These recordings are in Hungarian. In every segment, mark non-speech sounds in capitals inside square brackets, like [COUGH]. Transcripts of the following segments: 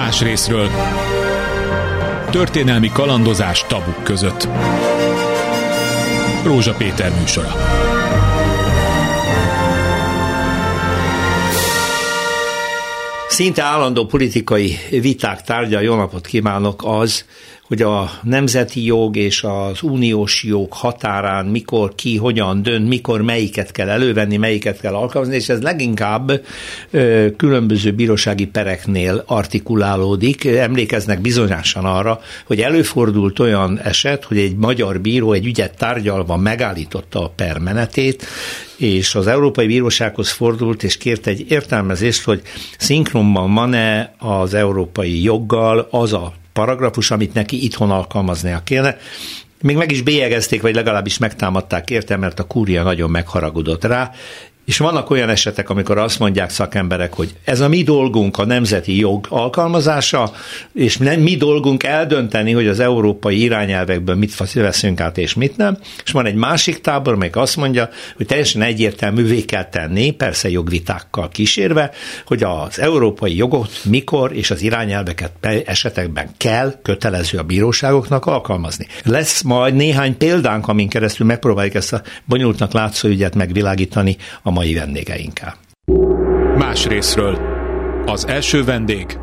Más részről történelmi kalandozás tabuk között. Rózsa Péter műsora. Szinte állandó politikai viták tárgya, jó napot kívánok, az, hogy a nemzeti jog és az uniós jog határán mikor ki, hogyan dönt, mikor melyiket kell elővenni, melyiket kell alkalmazni, és ez leginkább ö, különböző bírósági pereknél artikulálódik. Emlékeznek bizonyosan arra, hogy előfordult olyan eset, hogy egy magyar bíró egy ügyet tárgyalva megállította a permenetét, és az Európai Bírósághoz fordult, és kért egy értelmezést, hogy szinkronban van-e az európai joggal az a paragrafus, amit neki itthon alkalmaznia kéne. Még meg is bélyegezték, vagy legalábbis megtámadták érte, mert a kúria nagyon megharagudott rá, és vannak olyan esetek, amikor azt mondják szakemberek, hogy ez a mi dolgunk a nemzeti jog alkalmazása, és nem mi dolgunk eldönteni, hogy az európai irányelvekből mit veszünk át és mit nem. És van egy másik tábor, amelyik azt mondja, hogy teljesen egyértelművé kell tenni, persze jogvitákkal kísérve, hogy az európai jogot mikor és az irányelveket esetekben kell kötelező a bíróságoknak alkalmazni. Lesz majd néhány példánk, amin keresztül megpróbáljuk ezt a bonyolultnak látszó ügyet megvilágítani a mai vendégeinkkel. Más részről. Az első vendég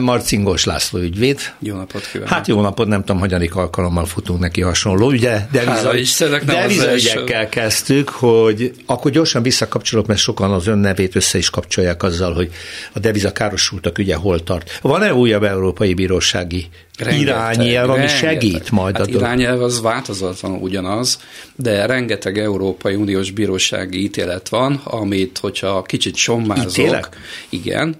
Marcingos László ügyvéd. Jó napot kívánok. Hát jó napot, nem tudom, hagyadik alkalommal futunk neki hasonló, ugye? Devizaügyekkel kezdtük, hogy akkor gyorsan visszakapcsolok, mert sokan az ön nevét össze is kapcsolják azzal, hogy a deviza károsultak ügye hol tart. Van-e újabb európai bírósági irányelv, ami rengeteg. segít majd hát a irányelv az változatlan ugyanaz, de rengeteg Európai Uniós bírósági ítélet van, amit, hogyha kicsit sommázok, Ítélek? igen,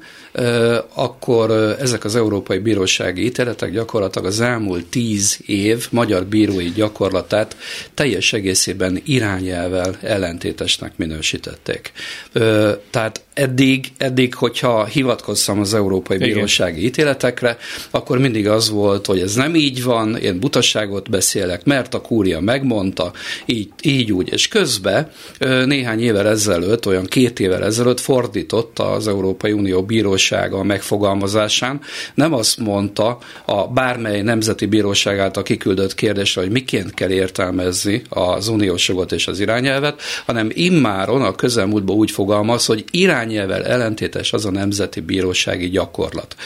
akkor ezek az európai bírósági ítéletek gyakorlatilag az elmúlt tíz év magyar bírói gyakorlatát teljes egészében irányelvel ellentétesnek minősítették. Tehát eddig, eddig, hogyha hivatkoztam az Európai Igen. Bírósági ítéletekre, akkor mindig az volt, hogy ez nem így van, én butaságot beszélek, mert a kúria megmondta, így, így úgy. És közben néhány évvel ezelőtt, olyan két évvel ezelőtt fordította az Európai Unió Bírósága a megfogalmazásán, nem azt mondta a bármely nemzeti bíróság által kiküldött kérdésre, hogy miként kell értelmezni az uniós jogot és az irányelvet, hanem immáron a közelmúltban úgy fogalmaz, hogy irány irányelvel ellentétes az a nemzeti bírósági gyakorlat.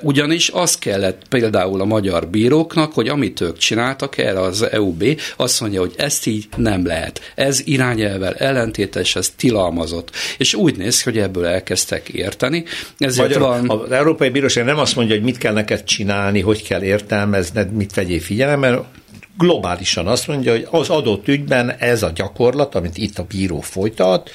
Ugyanis az kellett például a magyar bíróknak, hogy amit ők csináltak, erre az EUB azt mondja, hogy ezt így nem lehet. Ez irányelvel ellentétes, ez tilalmazott. És úgy néz ki, hogy ebből elkezdtek érteni. Ezért van... Az Európai Bíróság nem azt mondja, hogy mit kell neked csinálni, hogy kell értelmezned, mit vegyél figyelembe, globálisan azt mondja, hogy az adott ügyben ez a gyakorlat, amit itt a bíró folytat,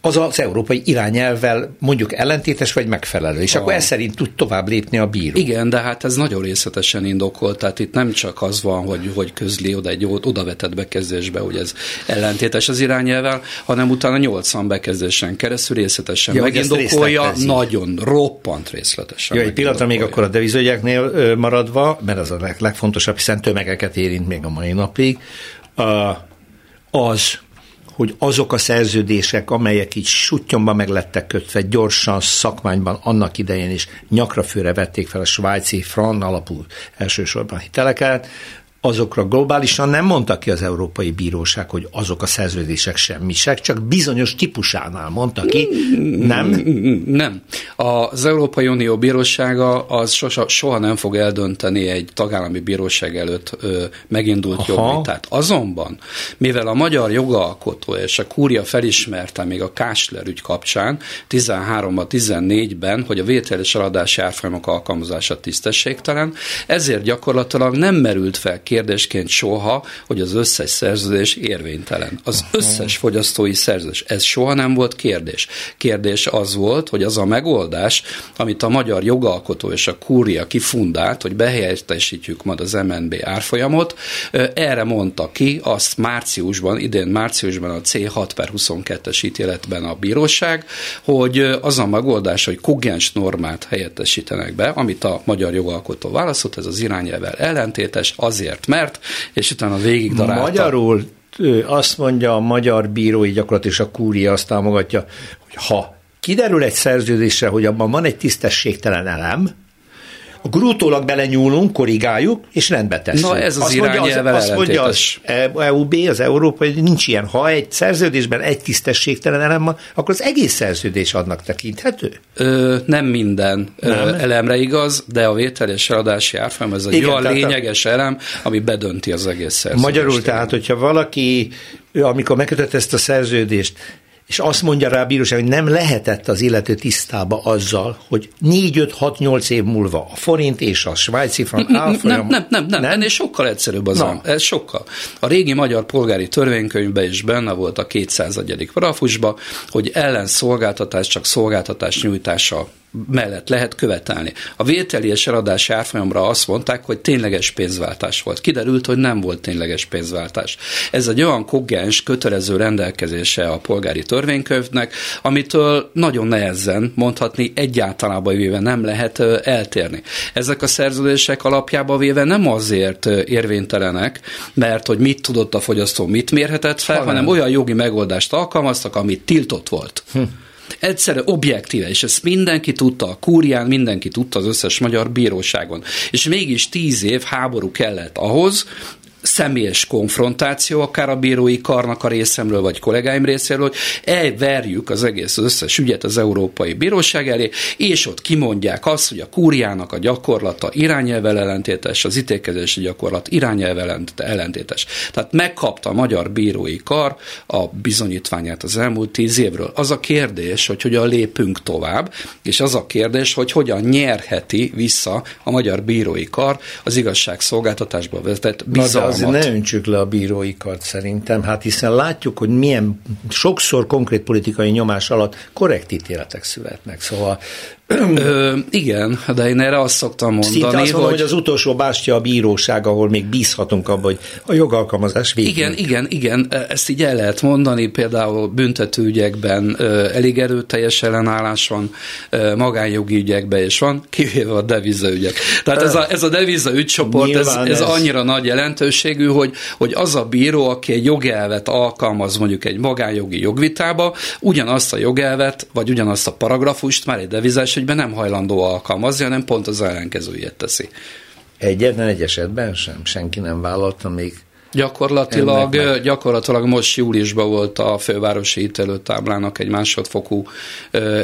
az az európai irányelvvel mondjuk ellentétes vagy megfelelő, és a... akkor ez szerint tud tovább lépni a bíró. Igen, de hát ez nagyon részletesen indokolt, tehát itt nem csak az van, hogy, hogy közli oda egy odavetett bekezdésbe, hogy ez ellentétes az irányelvvel, hanem utána 80 bekezdésen keresztül részletesen ja, megindokolja, nagyon roppant részletesen. Jó, egy pillanatra még akkor a devizőgyeknél maradva, mert az a legfontosabb, hiszen tömegeket érint még a mai napig, az, hogy azok a szerződések, amelyek így sutyomba meg lettek kötve, gyorsan szakmányban annak idején is nyakra főre vették fel a svájci fran alapú elsősorban hiteleket, azokra globálisan nem mondta ki az Európai Bíróság, hogy azok a szerződések semmisek, csak bizonyos típusánál mondta ki, nem? Nem. Az Európai Unió Bírósága az soha, soha nem fog eldönteni egy tagállami bíróság előtt ö, megindult jogvitát. Azonban, mivel a magyar jogalkotó és a kúria felismerte még a Kásler ügy kapcsán 13 14-ben, hogy a vételes eladási árfolyamok alkalmazása tisztességtelen, ezért gyakorlatilag nem merült fel kérdésként soha, hogy az összes szerződés érvénytelen. Az összes fogyasztói szerződés. Ez soha nem volt kérdés. Kérdés az volt, hogy az a megoldás, amit a magyar jogalkotó és a kúria kifundált, hogy behelyettesítjük majd az MNB árfolyamot, erre mondta ki azt márciusban, idén márciusban a C6 per 22-es ítéletben a bíróság, hogy az a megoldás, hogy kogens normát helyettesítenek be, amit a magyar jogalkotó válaszolt, ez az irányelvel ellentétes, azért mert, mert, és utána végig darálta. Magyarul azt mondja a magyar bírói gyakorlat és a kúria azt támogatja, hogy ha kiderül egy szerződésre, hogy abban van egy tisztességtelen elem, akkor utólag belenyúlunk, korrigáljuk, és rendbe tesszük. Na ez az azt irányelvel azt, azt mondja az EUB, az Európa, hogy nincs ilyen. Ha egy szerződésben egy tisztességtelen elem van, akkor az egész szerződés adnak tekinthető? Ö, nem minden nem. Ö, elemre igaz, de a vétel és eladási árfolyam ez egy olyan lényeges a... elem, ami bedönti az egész szerződést. Magyarul tehát, hogyha valaki, amikor megkötött ezt a szerződést, és azt mondja rá a bíróság, hogy nem lehetett az illető tisztába azzal, hogy 4-5-6-8 év múlva a forint és a svájci frank árfolyam... Nem, nem, nem, nem, nem, ennél sokkal egyszerűbb az no. Ez sokkal. A régi magyar polgári törvénykönyvben is benne volt a 200. parafusba, hogy ellenszolgáltatás csak szolgáltatás nyújtása mellett lehet követelni. A vételi és eladási árfolyamra azt mondták, hogy tényleges pénzváltás volt. Kiderült, hogy nem volt tényleges pénzváltás. Ez egy olyan kogens, kötelező rendelkezése a polgári törvénykönyvnek, amitől nagyon nehezen mondhatni egyáltalában véve nem lehet eltérni. Ezek a szerződések alapjába véve nem azért érvénytelenek, mert hogy mit tudott a fogyasztó, mit mérhetett fel, ha hanem olyan jogi megoldást alkalmaztak, amit tiltott volt. Hm. Egyszerre objektíve, és ezt mindenki tudta, a kúrián mindenki tudta az összes magyar bíróságon. És mégis tíz év háború kellett ahhoz, személyes konfrontáció, akár a bírói karnak a részemről, vagy kollégáim részéről, hogy elverjük az egész az összes ügyet az Európai Bíróság elé, és ott kimondják azt, hogy a kúriának a gyakorlata irányelvel ellentétes, az ítélkezési gyakorlat irányelvel ellentétes. Tehát megkapta a magyar bírói kar a bizonyítványát az elmúlt tíz évről. Az a kérdés, hogy hogyan lépünk tovább, és az a kérdés, hogy hogyan nyerheti vissza a magyar bírói kar az igazságszolgáltatásba vetett bizalmat azért ne öntsük le a bírói kart szerintem, hát hiszen látjuk, hogy milyen sokszor konkrét politikai nyomás alatt korrekt ítéletek születnek. Szóval Ö, igen, de én erre azt szoktam mondani, Szinte azt mondom, hogy... hogy az utolsó bástya a bíróság, ahol még bízhatunk abban, hogy a jogalkalmazás végig. Igen, igen, igen, ezt így el lehet mondani, például büntetőügyekben elég erőteljes ellenállás van, magánjogi ügyekben is van, kivéve a devizaügyek. Tehát ez a, ez a deviza ügycsoport, ez, ez, ez annyira nagy jelentőségű, hogy, hogy az a bíró, aki egy jogelvet alkalmaz mondjuk egy magánjogi jogvitába, ugyanazt a jogelvet, vagy ugyanazt a paragrafust már egy devizás ügyben nem hajlandó alkalmazni, hanem pont az ellenkezőjét teszi. Egyetlen egy esetben sem? Senki nem vállalta még Gyakorlatilag, gyakorlatilag most júliusban volt a fővárosi ítélőtáblának egy másodfokú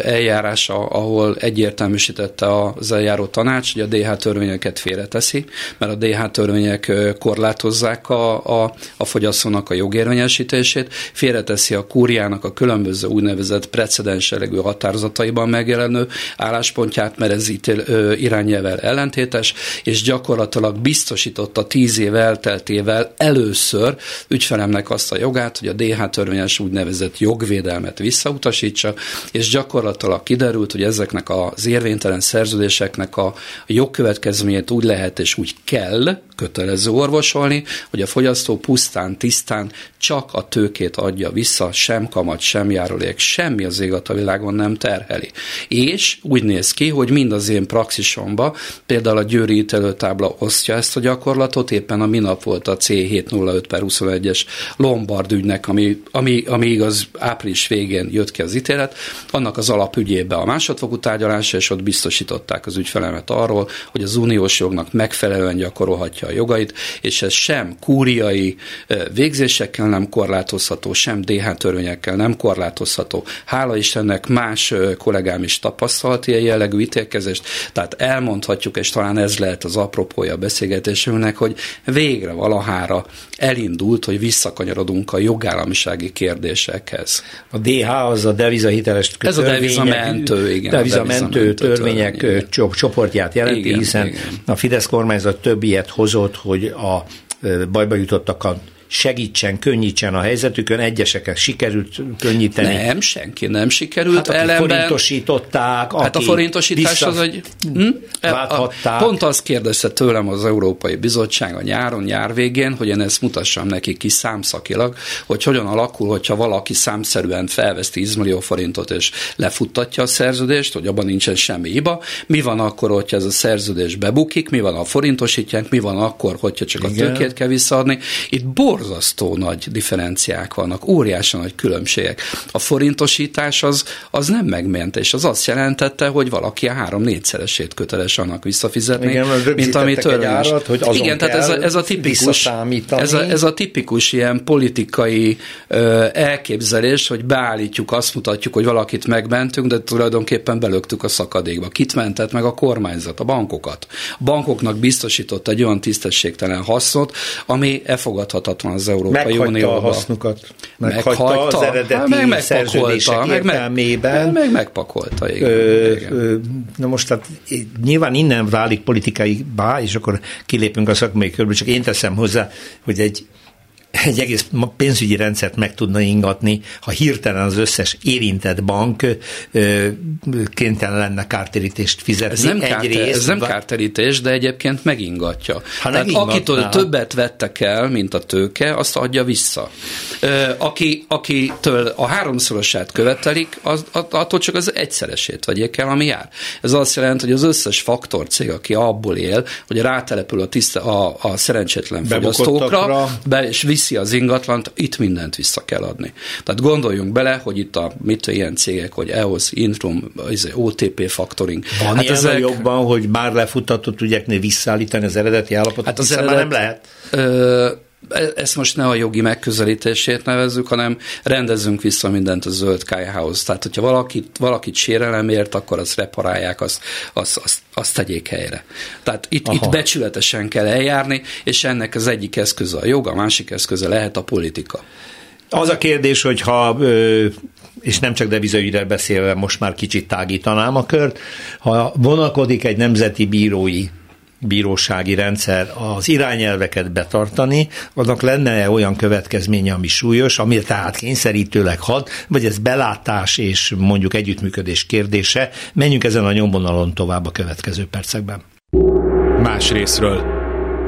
eljárása, ahol egyértelműsítette az eljáró tanács, hogy a DH törvényeket félreteszi, mert a DH törvények korlátozzák a, a, a fogyasztónak a jogérvényesítését, félreteszi a kúriának a különböző úgynevezett precedensselegű határozataiban megjelenő álláspontját, mert ez ítél, irányelvel ellentétes, és gyakorlatilag biztosította tíz év elteltével el először ügyfelemnek azt a jogát, hogy a DH törvényes úgynevezett jogvédelmet visszautasítsa, és gyakorlatilag kiderült, hogy ezeknek az érvénytelen szerződéseknek a jogkövetkezményét úgy lehet és úgy kell kötelező orvosolni, hogy a fogyasztó pusztán, tisztán csak a tőkét adja vissza, sem kamat, sem járulék, semmi az ég a világon nem terheli. És úgy néz ki, hogy mind az én praxisomba, például a Győri ítélőtábla osztja ezt a gyakorlatot, éppen a minap volt a C705 per 21-es Lombard ügynek, ami, ami, ami igaz április végén jött ki az ítélet, annak az alapügyébe a másodfokú tárgyalása, és ott biztosították az ügyfelemet arról, hogy az uniós jognak megfelelően gyakorolhatja a jogait, és ez sem kúriai végzésekkel nem korlátozható, sem DH törvényekkel nem korlátozható. Hála Istennek más kollégám is tapasztalt ilyen jellegű ítélkezést, tehát elmondhatjuk, és talán ez lehet az apropója a beszélgetésünknek, hogy végre valahára elindult, hogy visszakanyarodunk a jogállamisági kérdésekhez. A DH az a devizahiteles Ez a devizamentő, igen. Devizamentő törvények igen. csoportját jelenti, igen, hiszen igen. a Fidesz kormányzat több ilyet hozott, hogy a bajba jutottakat segítsen, könnyítsen a helyzetükön, egyeseket sikerült könnyíteni. Nem, senki nem sikerült. Hát, Ellenben, forintosították, Hát a forintosítás az, hogy hm? Válthatták. Pont azt kérdezte tőlem az Európai Bizottság a nyáron, nyár végén, hogy én ezt mutassam neki ki számszakilag, hogy hogyan alakul, hogyha valaki számszerűen felvesz 10 millió forintot és lefuttatja a szerződést, hogy abban nincsen semmi hiba. Mi van akkor, hogyha ez a szerződés bebukik, mi van a forintosítják, mi van akkor, hogyha csak a tőkét kell visszaadni. Itt bor borzasztó nagy differenciák vannak, óriási nagy különbségek. A forintosítás az, az nem megmentés, az azt jelentette, hogy valaki a három-négyszeresét köteles annak visszafizetni, Igen, mint amit árat, hogy azon Igen, tehát ez a, ez a tipikus, ez a, ez a tipikus ilyen politikai ö, elképzelés, hogy beállítjuk, azt mutatjuk, hogy valakit megmentünk, de tulajdonképpen belöktük a szakadékba. Kit mentett meg a kormányzat, a bankokat. A bankoknak biztosított egy olyan tisztességtelen hasznot, ami elfogadhatatlan az Európai Unióban. a hasznukat. Meghagyta, meghagyta az eredeti hát meg megpakolta, meg, meg, meg megpakolta. Igen, ö, igen. Ö, na most tehát nyilván innen válik politikai bá, és akkor kilépünk a szakmai körből, csak én teszem hozzá, hogy egy egy egész pénzügyi rendszert meg tudna ingatni, ha hirtelen az összes érintett bank kénytelen lenne kártérítést fizetni. Ez nem, kárter, rész, ez nem kártérítés, de egyébként megingatja. Ha Tehát akitől többet vettek el, mint a tőke, azt adja vissza. Aki, akitől a háromszorosát követelik, az, attól csak az egyszeresét vegyék el, ami jár. Ez azt jelenti, hogy az összes faktor cég, aki abból él, hogy rátelepül a, tiszta, a, a szerencsétlen fogyasztókra, be, és viszi az ingatlant, itt mindent vissza kell adni. Tehát gondoljunk bele, hogy itt a mit ilyen cégek, hogy EOS, Intrum, OTP Factoring. Van hát ezek, jobban, hogy bár lefutatott tudják visszaállítani az eredeti állapotot, hát az eredet, már nem lehet? Ö, ezt most ne a jogi megközelítését nevezzük, hanem rendezzünk vissza mindent a zöld kájhához. Tehát, hogyha valakit, valakit sérelemért, akkor azt reparálják, azt, azt, azt, azt tegyék helyre. Tehát itt, itt becsületesen kell eljárni, és ennek az egyik eszköze a jog, a másik eszköze lehet a politika. Az a kérdés, hogy ha és nem csak devizaügyre beszélve, most már kicsit tágítanám a kört, ha vonakodik egy nemzeti bírói bírósági rendszer az irányelveket betartani, annak lenne olyan következménye, ami súlyos, ami tehát kényszerítőleg had, vagy ez belátás és mondjuk együttműködés kérdése. Menjünk ezen a nyomvonalon tovább a következő percekben. Más részről.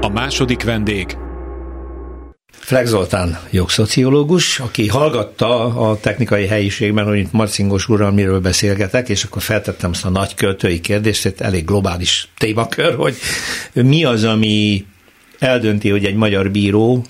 A második vendég Flex Zoltán jogszociológus, aki hallgatta a technikai helyiségben, hogy itt Marcingos úrral miről beszélgetek, és akkor feltettem azt a nagy költői kérdést, egy elég globális témakör, hogy mi az, ami eldönti, hogy egy magyar bíró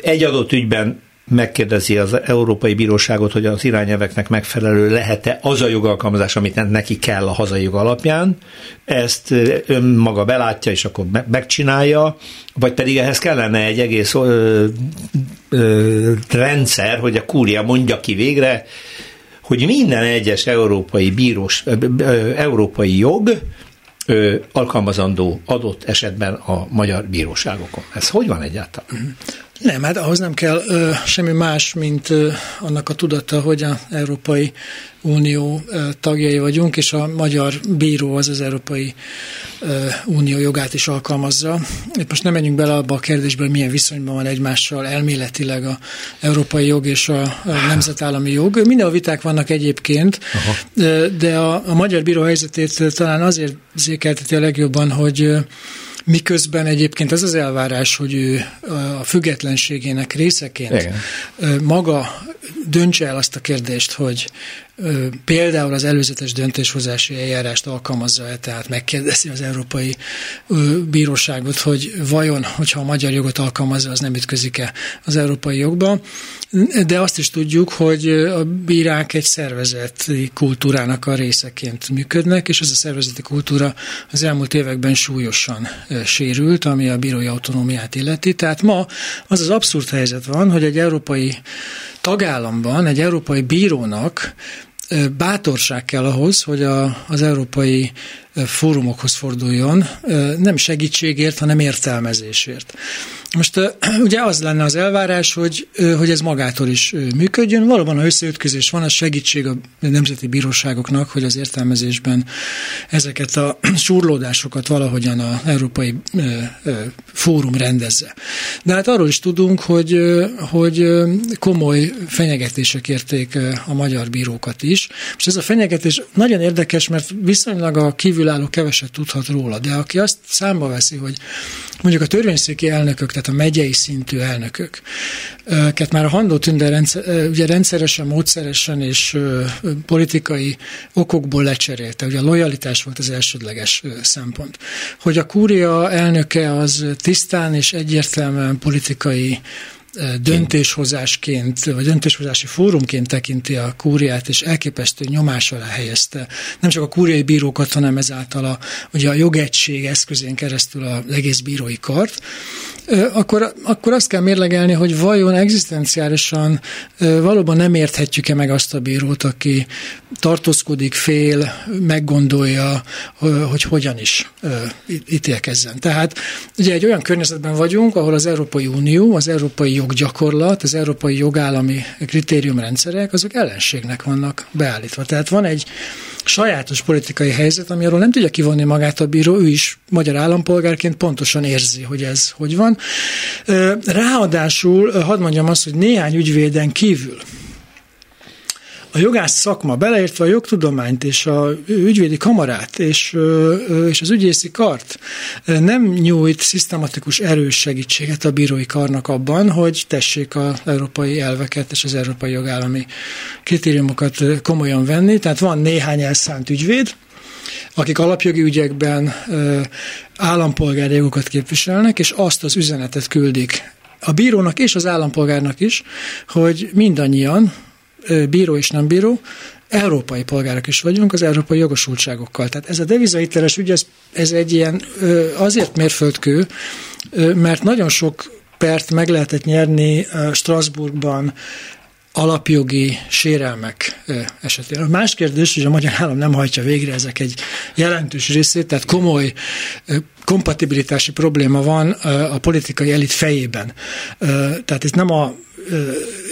egy adott ügyben megkérdezi az Európai Bíróságot, hogy az irányelveknek megfelelő lehet-e az a jogalkalmazás, amit neki kell a hazai jog alapján, ezt önmaga belátja, és akkor megcsinálja, vagy pedig ehhez kellene egy egész ö, ö, rendszer, hogy a kúria mondja ki végre, hogy minden egyes európai bírós, ö, ö, európai jog ö, alkalmazandó adott esetben a magyar bíróságokon. Ez hogy van egyáltalán? Nem, hát ahhoz nem kell ö, semmi más, mint ö, annak a tudata, hogy az Európai Unió ö, tagjai vagyunk, és a magyar bíró az az Európai ö, Unió jogát is alkalmazza. Itt most nem menjünk bele abba a kérdésbe, hogy milyen viszonyban van egymással elméletileg a európai jog és a, a nemzetállami jog. Minden a viták vannak egyébként, Aha. de a, a magyar bíró helyzetét talán azért zékelteti a legjobban, hogy Miközben egyébként ez az elvárás, hogy ő a függetlenségének részeként Igen. maga döntse el azt a kérdést, hogy például az előzetes döntéshozási eljárást alkalmazza-e, tehát megkérdezi az Európai Bíróságot, hogy vajon, hogyha a magyar jogot alkalmazza, az nem ütközik-e az európai jogba. De azt is tudjuk, hogy a bírák egy szervezeti kultúrának a részeként működnek, és ez a szervezeti kultúra az elmúlt években súlyosan sérült, ami a bírói autonómiát illeti. Tehát ma az az abszurd helyzet van, hogy egy európai tagállamban egy európai bírónak bátorság kell ahhoz, hogy a, az európai fórumokhoz forduljon, nem segítségért, hanem értelmezésért. Most [CLEARS THROAT] ugye az lenne az elvárás, hogy, hogy ez magától is működjön. Valóban, ha összeütközés van, az segítség a nemzeti bíróságoknak, hogy az értelmezésben ezeket a [CLEARS THROAT] surlódásokat valahogyan az Európai Fórum rendezze. De hát arról is tudunk, hogy, hogy komoly fenyegetések érték a magyar bírókat is. És ez a fenyegetés nagyon érdekes, mert viszonylag a kívül kívülálló keveset tudhat róla, de aki azt számba veszi, hogy mondjuk a törvényszéki elnökök, tehát a megyei szintű elnökök, őket már a Handó Tünder rendszer, ugye rendszeresen, módszeresen és politikai okokból lecserélte. Ugye a lojalitás volt az elsődleges szempont. Hogy a kúria elnöke az tisztán és egyértelműen politikai döntéshozásként, vagy döntéshozási fórumként tekinti a kúriát, és elképesztő nyomás alá helyezte nem csak a kúriai bírókat, hanem ezáltal a, ugye a jogegység eszközén keresztül a egész bírói kart, akkor, akkor azt kell mérlegelni, hogy vajon egzisztenciálisan valóban nem érthetjük-e meg azt a bírót, aki tartózkodik, fél, meggondolja, hogy hogyan is ítélkezzen. Tehát ugye egy olyan környezetben vagyunk, ahol az Európai Unió, az európai joggyakorlat, az európai jogállami kritériumrendszerek, azok ellenségnek vannak beállítva. Tehát van egy sajátos politikai helyzet, ami arról nem tudja kivonni magát a bíró, ő is magyar állampolgárként pontosan érzi, hogy ez hogy van. Ráadásul, hadd mondjam azt, hogy néhány ügyvéden kívül, a jogász szakma, beleértve a jogtudományt és a ügyvédi kamarát és, és az ügyészi kart nem nyújt szisztematikus erős segítséget a bírói karnak abban, hogy tessék az európai elveket és az európai jogállami kritériumokat komolyan venni. Tehát van néhány elszánt ügyvéd, akik alapjogi ügyekben állampolgári jogokat képviselnek, és azt az üzenetet küldik a bírónak és az állampolgárnak is, hogy mindannyian, bíró és nem bíró, európai polgárok is vagyunk az európai jogosultságokkal. Tehát ez a devizaiteles ügy, ez, ez egy ilyen azért mérföldkő, mert nagyon sok pert meg lehetett nyerni Strasbourgban, alapjogi sérelmek esetén. A más kérdés, hogy a magyar állam nem hajtja végre ezek egy jelentős részét, tehát komoly kompatibilitási probléma van a politikai elit fejében. Tehát ez nem a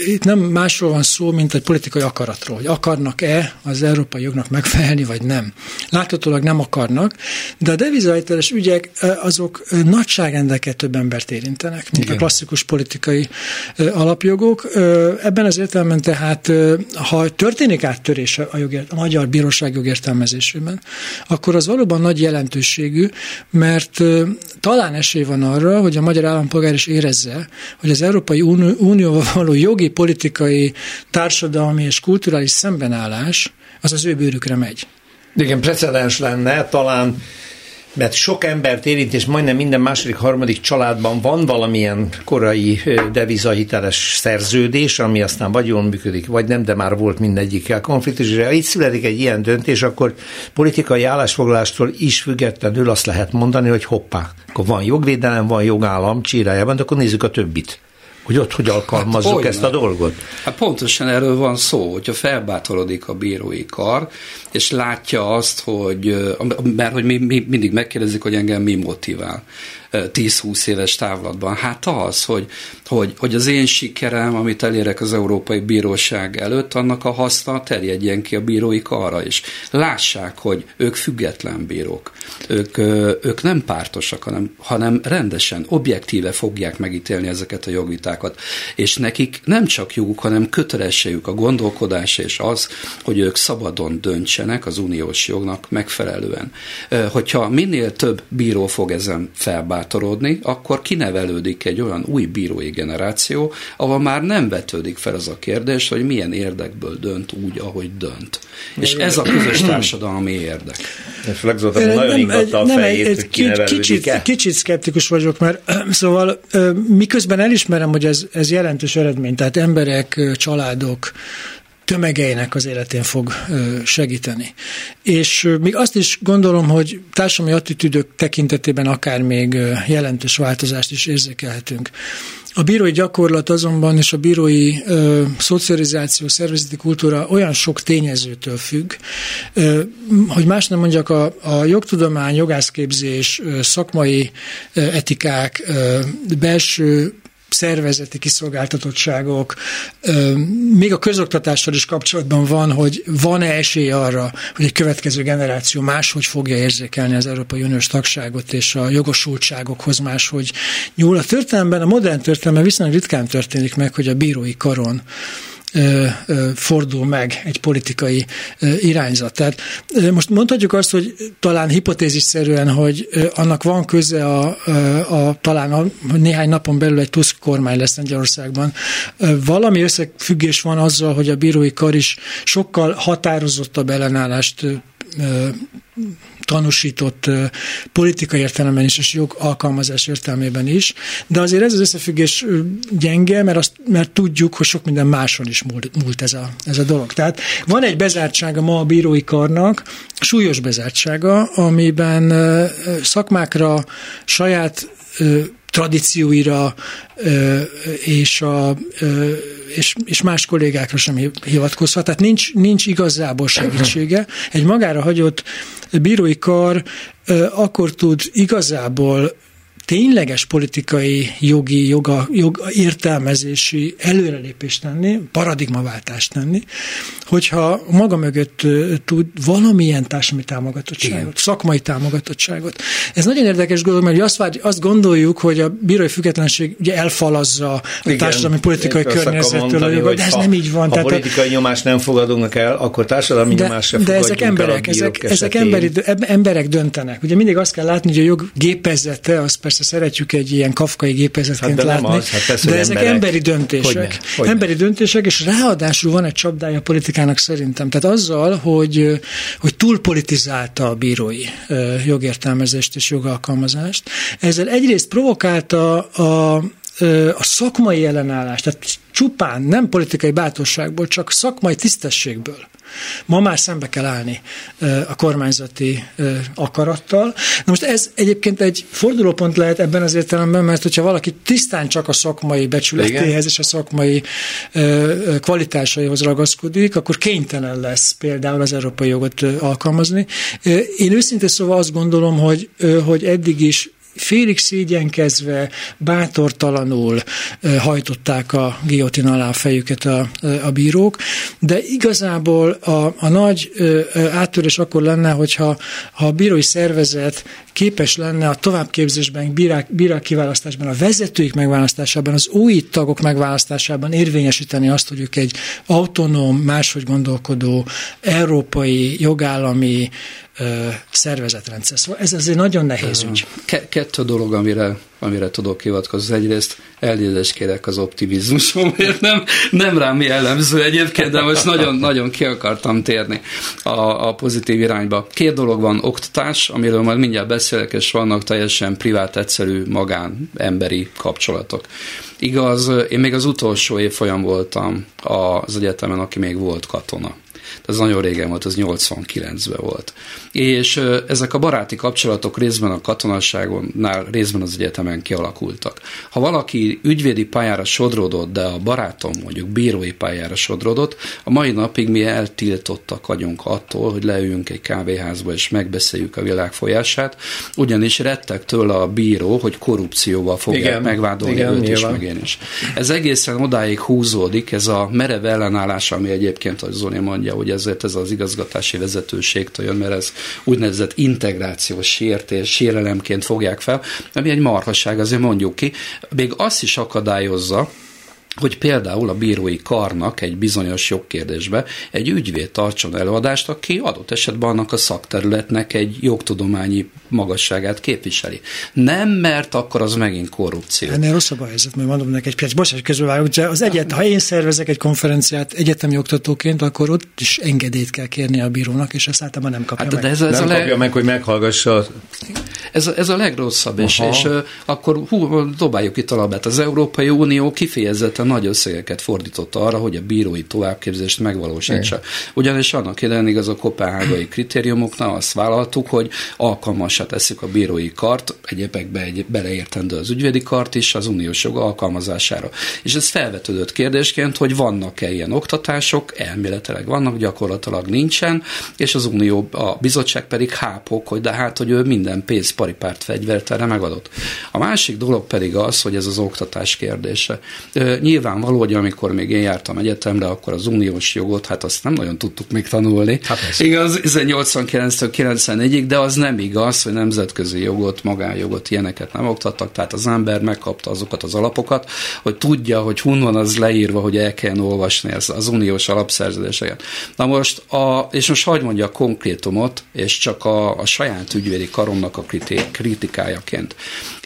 itt nem másról van szó, mint egy politikai akaratról, hogy akarnak-e az európai jognak megfelelni, vagy nem. Láthatólag nem akarnak, de a devizahiteles ügyek azok nagyságrendeket több embert érintenek, mint Igen. a klasszikus politikai alapjogok. Ebben az értelemben tehát, ha történik áttörés a, jogért, a magyar bíróság jogértelmezésében, akkor az valóban nagy jelentőségű, mert talán esély van arra, hogy a magyar állampolgár is érezze, hogy az Európai Unió való jogi, politikai, társadalmi és kulturális szembenállás az az ő bőrükre megy. Igen, precedens lenne, talán mert sok embert érint, és majdnem minden második, harmadik családban van valamilyen korai devizahiteles szerződés, ami aztán vagy jól működik, vagy nem, de már volt mindegyikkel konfliktus, és ha itt születik egy ilyen döntés, akkor politikai állásfoglalástól is függetlenül azt lehet mondani, hogy hoppá, akkor van jogvédelem, van jogállam csírájában, de akkor nézzük a többit hogy ott hogy alkalmazzuk hát, ezt a dolgot? Hát pontosan erről van szó, hogyha felbátorodik a bírói kar, és látja azt, hogy, mert hogy mi, mi mindig megkérdezik, hogy engem mi motivál. 10-20 éves távlatban? Hát az, hogy, hogy, hogy az én sikerem, amit elérek az Európai Bíróság előtt, annak a haszna terjedjen ki a bírói karra is. Lássák, hogy ők független bírók. Ők, ők nem pártosak, hanem, hanem rendesen, objektíve fogják megítélni ezeket a jogvitákat. És nekik nem csak joguk, hanem kötelességük a gondolkodás és az, hogy ők szabadon döntsenek az uniós jognak megfelelően. Hogyha minél több bíró fog ezen felbár bátorodni, akkor kinevelődik egy olyan új bírói generáció, ahol már nem vetődik fel az a kérdés, hogy milyen érdekből dönt úgy, ahogy dönt. És ez a közös társadalmi érdek. nagyon nem, a nem, fejét, egy, hogy kicsit, kicsit szkeptikus vagyok, mert szóval miközben elismerem, hogy ez, ez jelentős eredmény, tehát emberek, családok, tömegeinek az életén fog segíteni. És még azt is gondolom, hogy társadalmi attitűdök tekintetében akár még jelentős változást is érzékelhetünk. A bírói gyakorlat azonban és a bírói ö, szocializáció, szervezeti kultúra olyan sok tényezőtől függ, ö, hogy más nem mondjak, a, a jogtudomány, jogászképzés, ö, szakmai ö, etikák, ö, belső szervezeti kiszolgáltatottságok, még a közoktatással is kapcsolatban van, hogy van-e esély arra, hogy egy következő generáció máshogy fogja érzékelni az Európai Uniós tagságot és a jogosultságokhoz máshogy nyúl. A történelemben, a modern történelemben viszonylag ritkán történik meg, hogy a bírói karon fordul meg egy politikai irányzat. Tehát most mondhatjuk azt, hogy talán hipotézisszerűen, hogy annak van köze a, a talán a, néhány napon belül egy Tusk kormány lesz Lengyelországban. Valami összefüggés van azzal, hogy a bírói kar is sokkal határozottabb ellenállást tanúsított politikai értelemben is, és jog alkalmazás értelmében is, de azért ez az összefüggés gyenge, mert, azt, mert tudjuk, hogy sok minden máson is múlt, múlt ez, a, ez a dolog. Tehát van egy bezártsága ma a bírói karnak, súlyos bezártsága, amiben szakmákra, saját tradícióira és, a, és, és más kollégákra sem hivatkozhat. Tehát nincs, nincs igazából segítsége. Egy magára hagyott bírói kar akkor tud igazából tényleges politikai, jogi, joga, jog, értelmezési előrelépést tenni, paradigmaváltást tenni, hogyha maga mögött tud valamilyen társadalmi támogatottságot, Igen. szakmai támogatottságot. Ez nagyon érdekes dolog, mert azt, vár, azt gondoljuk, hogy a bírói függetlenség ugye elfalazza a Igen. társadalmi politikai környezettől a jogot, de ez nem így van. Ha tehát politikai a, nyomást nem fogadunk el, akkor társadalmi de, nyomást sem De ezek emberek, ezek, ezek emberi, emberek döntenek. Ugye mindig azt kell látni, hogy a jog gépezete, az persze szeretjük egy ilyen kafkai gépezetként hát látni, az, hát persze, de ezek emberek. emberi döntések. Hogyne, hogyne. Emberi döntések, és ráadásul van egy csapdája a politikának szerintem. Tehát azzal, hogy, hogy túlpolitizálta a bírói jogértelmezést és jogalkalmazást, ezzel egyrészt provokálta a, a szakmai ellenállást, tehát csupán nem politikai bátorságból, csak szakmai tisztességből Ma már szembe kell állni a kormányzati akarattal. Na most ez egyébként egy fordulópont lehet ebben az értelemben, mert hogyha valaki tisztán csak a szakmai becsületéhez Igen. és a szakmai kvalitásaihoz ragaszkodik, akkor kénytelen lesz például az európai jogot alkalmazni. Én őszintén szóval azt gondolom, hogy, hogy eddig is félig szégyenkezve, bátortalanul hajtották a giotin alá a fejüket a, a bírók, de igazából a, a nagy áttörés akkor lenne, hogyha ha a bírói szervezet képes lenne a továbbképzésben, bírák, bírák kiválasztásban, a vezetőik megválasztásában, az új tagok megválasztásában érvényesíteni azt, hogy ők egy autonóm, máshogy gondolkodó, európai, jogállami szervezetrendszer. Szóval ez azért nagyon nehéz ügy. Kettő dolog, amire, amire tudok hivatkozni. Egyrészt elnézést kérek az optimizmusomért, nem, nem rám jellemző egyébként, de most nagyon, nagyon ki akartam térni a, a pozitív irányba. Két dolog van, oktatás, amiről majd mindjárt beszélek, és vannak teljesen privát, egyszerű, magán, emberi kapcsolatok. Igaz, én még az utolsó évfolyam voltam az egyetemen, aki még volt katona ez nagyon régen volt, ez 89-ben volt. És ezek a baráti kapcsolatok részben a katonasságonnál, részben az egyetemen kialakultak. Ha valaki ügyvédi pályára sodródott, de a barátom mondjuk bírói pályára sodródott, a mai napig mi eltiltottak vagyunk attól, hogy leüljünk egy kávéházba és megbeszéljük a világ folyását, ugyanis rettek tőle a bíró, hogy korrupcióval fogják igen, megvádolni igen, őt is, meg én is. Ez egészen odáig húzódik, ez a merev ellenállás, ami egyébként, ahogy Zoli mondja, hogy ezért ez az igazgatási vezetőségtől jön, mert ez úgynevezett integrációs sértés, sérelemként fogják fel, ami egy marhaság, azért mondjuk ki. Még azt is akadályozza, hogy például a bírói karnak egy bizonyos jogkérdésbe egy ügyvéd tartson előadást, aki adott esetben annak a szakterületnek egy jogtudományi magasságát képviseli. Nem, mert akkor az megint korrupció. Ennél rosszabb a helyzet, mert mondom neked egy perc, bocsánat, közben az egyet, ha én szervezek egy konferenciát egyetemi oktatóként, akkor ott is engedélyt kell kérni a bírónak, és ezt általában nem kapja hát, meg. De ez, ez nem a leg... kapja meg, hogy meghallgassa. Ez, ez a legrosszabb, és, és akkor hú, dobáljuk itt a labát. Az Európai Unió kifejezetten nagy összegeket fordított arra, hogy a bírói továbbképzést megvalósítsa. Ugyanis annak idején igaz a kopenhágai kritériumoknál azt vállaltuk, hogy alkalmasá tesszük a bírói kart, egyébekbe egy beleértendő az ügyvédi kart is az uniós jog alkalmazására. És ez felvetődött kérdésként, hogy vannak-e ilyen oktatások, elméletileg vannak, gyakorlatilag nincsen, és az unió, a bizottság pedig hápok, hogy de hát, hogy ő minden pénz ipari párt fegyvert erre megadott. A másik dolog pedig az, hogy ez az oktatás kérdése. Nyilvánvaló, hogy amikor még én jártam egyetemre, akkor az uniós jogot, hát azt nem nagyon tudtuk még tanulni. Hát igaz, 89-től 94-ig, de az nem igaz, hogy nemzetközi jogot, magánjogot, ilyeneket nem oktattak, tehát az ember megkapta azokat az alapokat, hogy tudja, hogy hun van az leírva, hogy el kell olvasni az, az uniós alapszerződéseket. Na most, a, és most hagyd mondja a konkrétumot, és csak a, a saját ügyvédi karomnak a kritikájaként.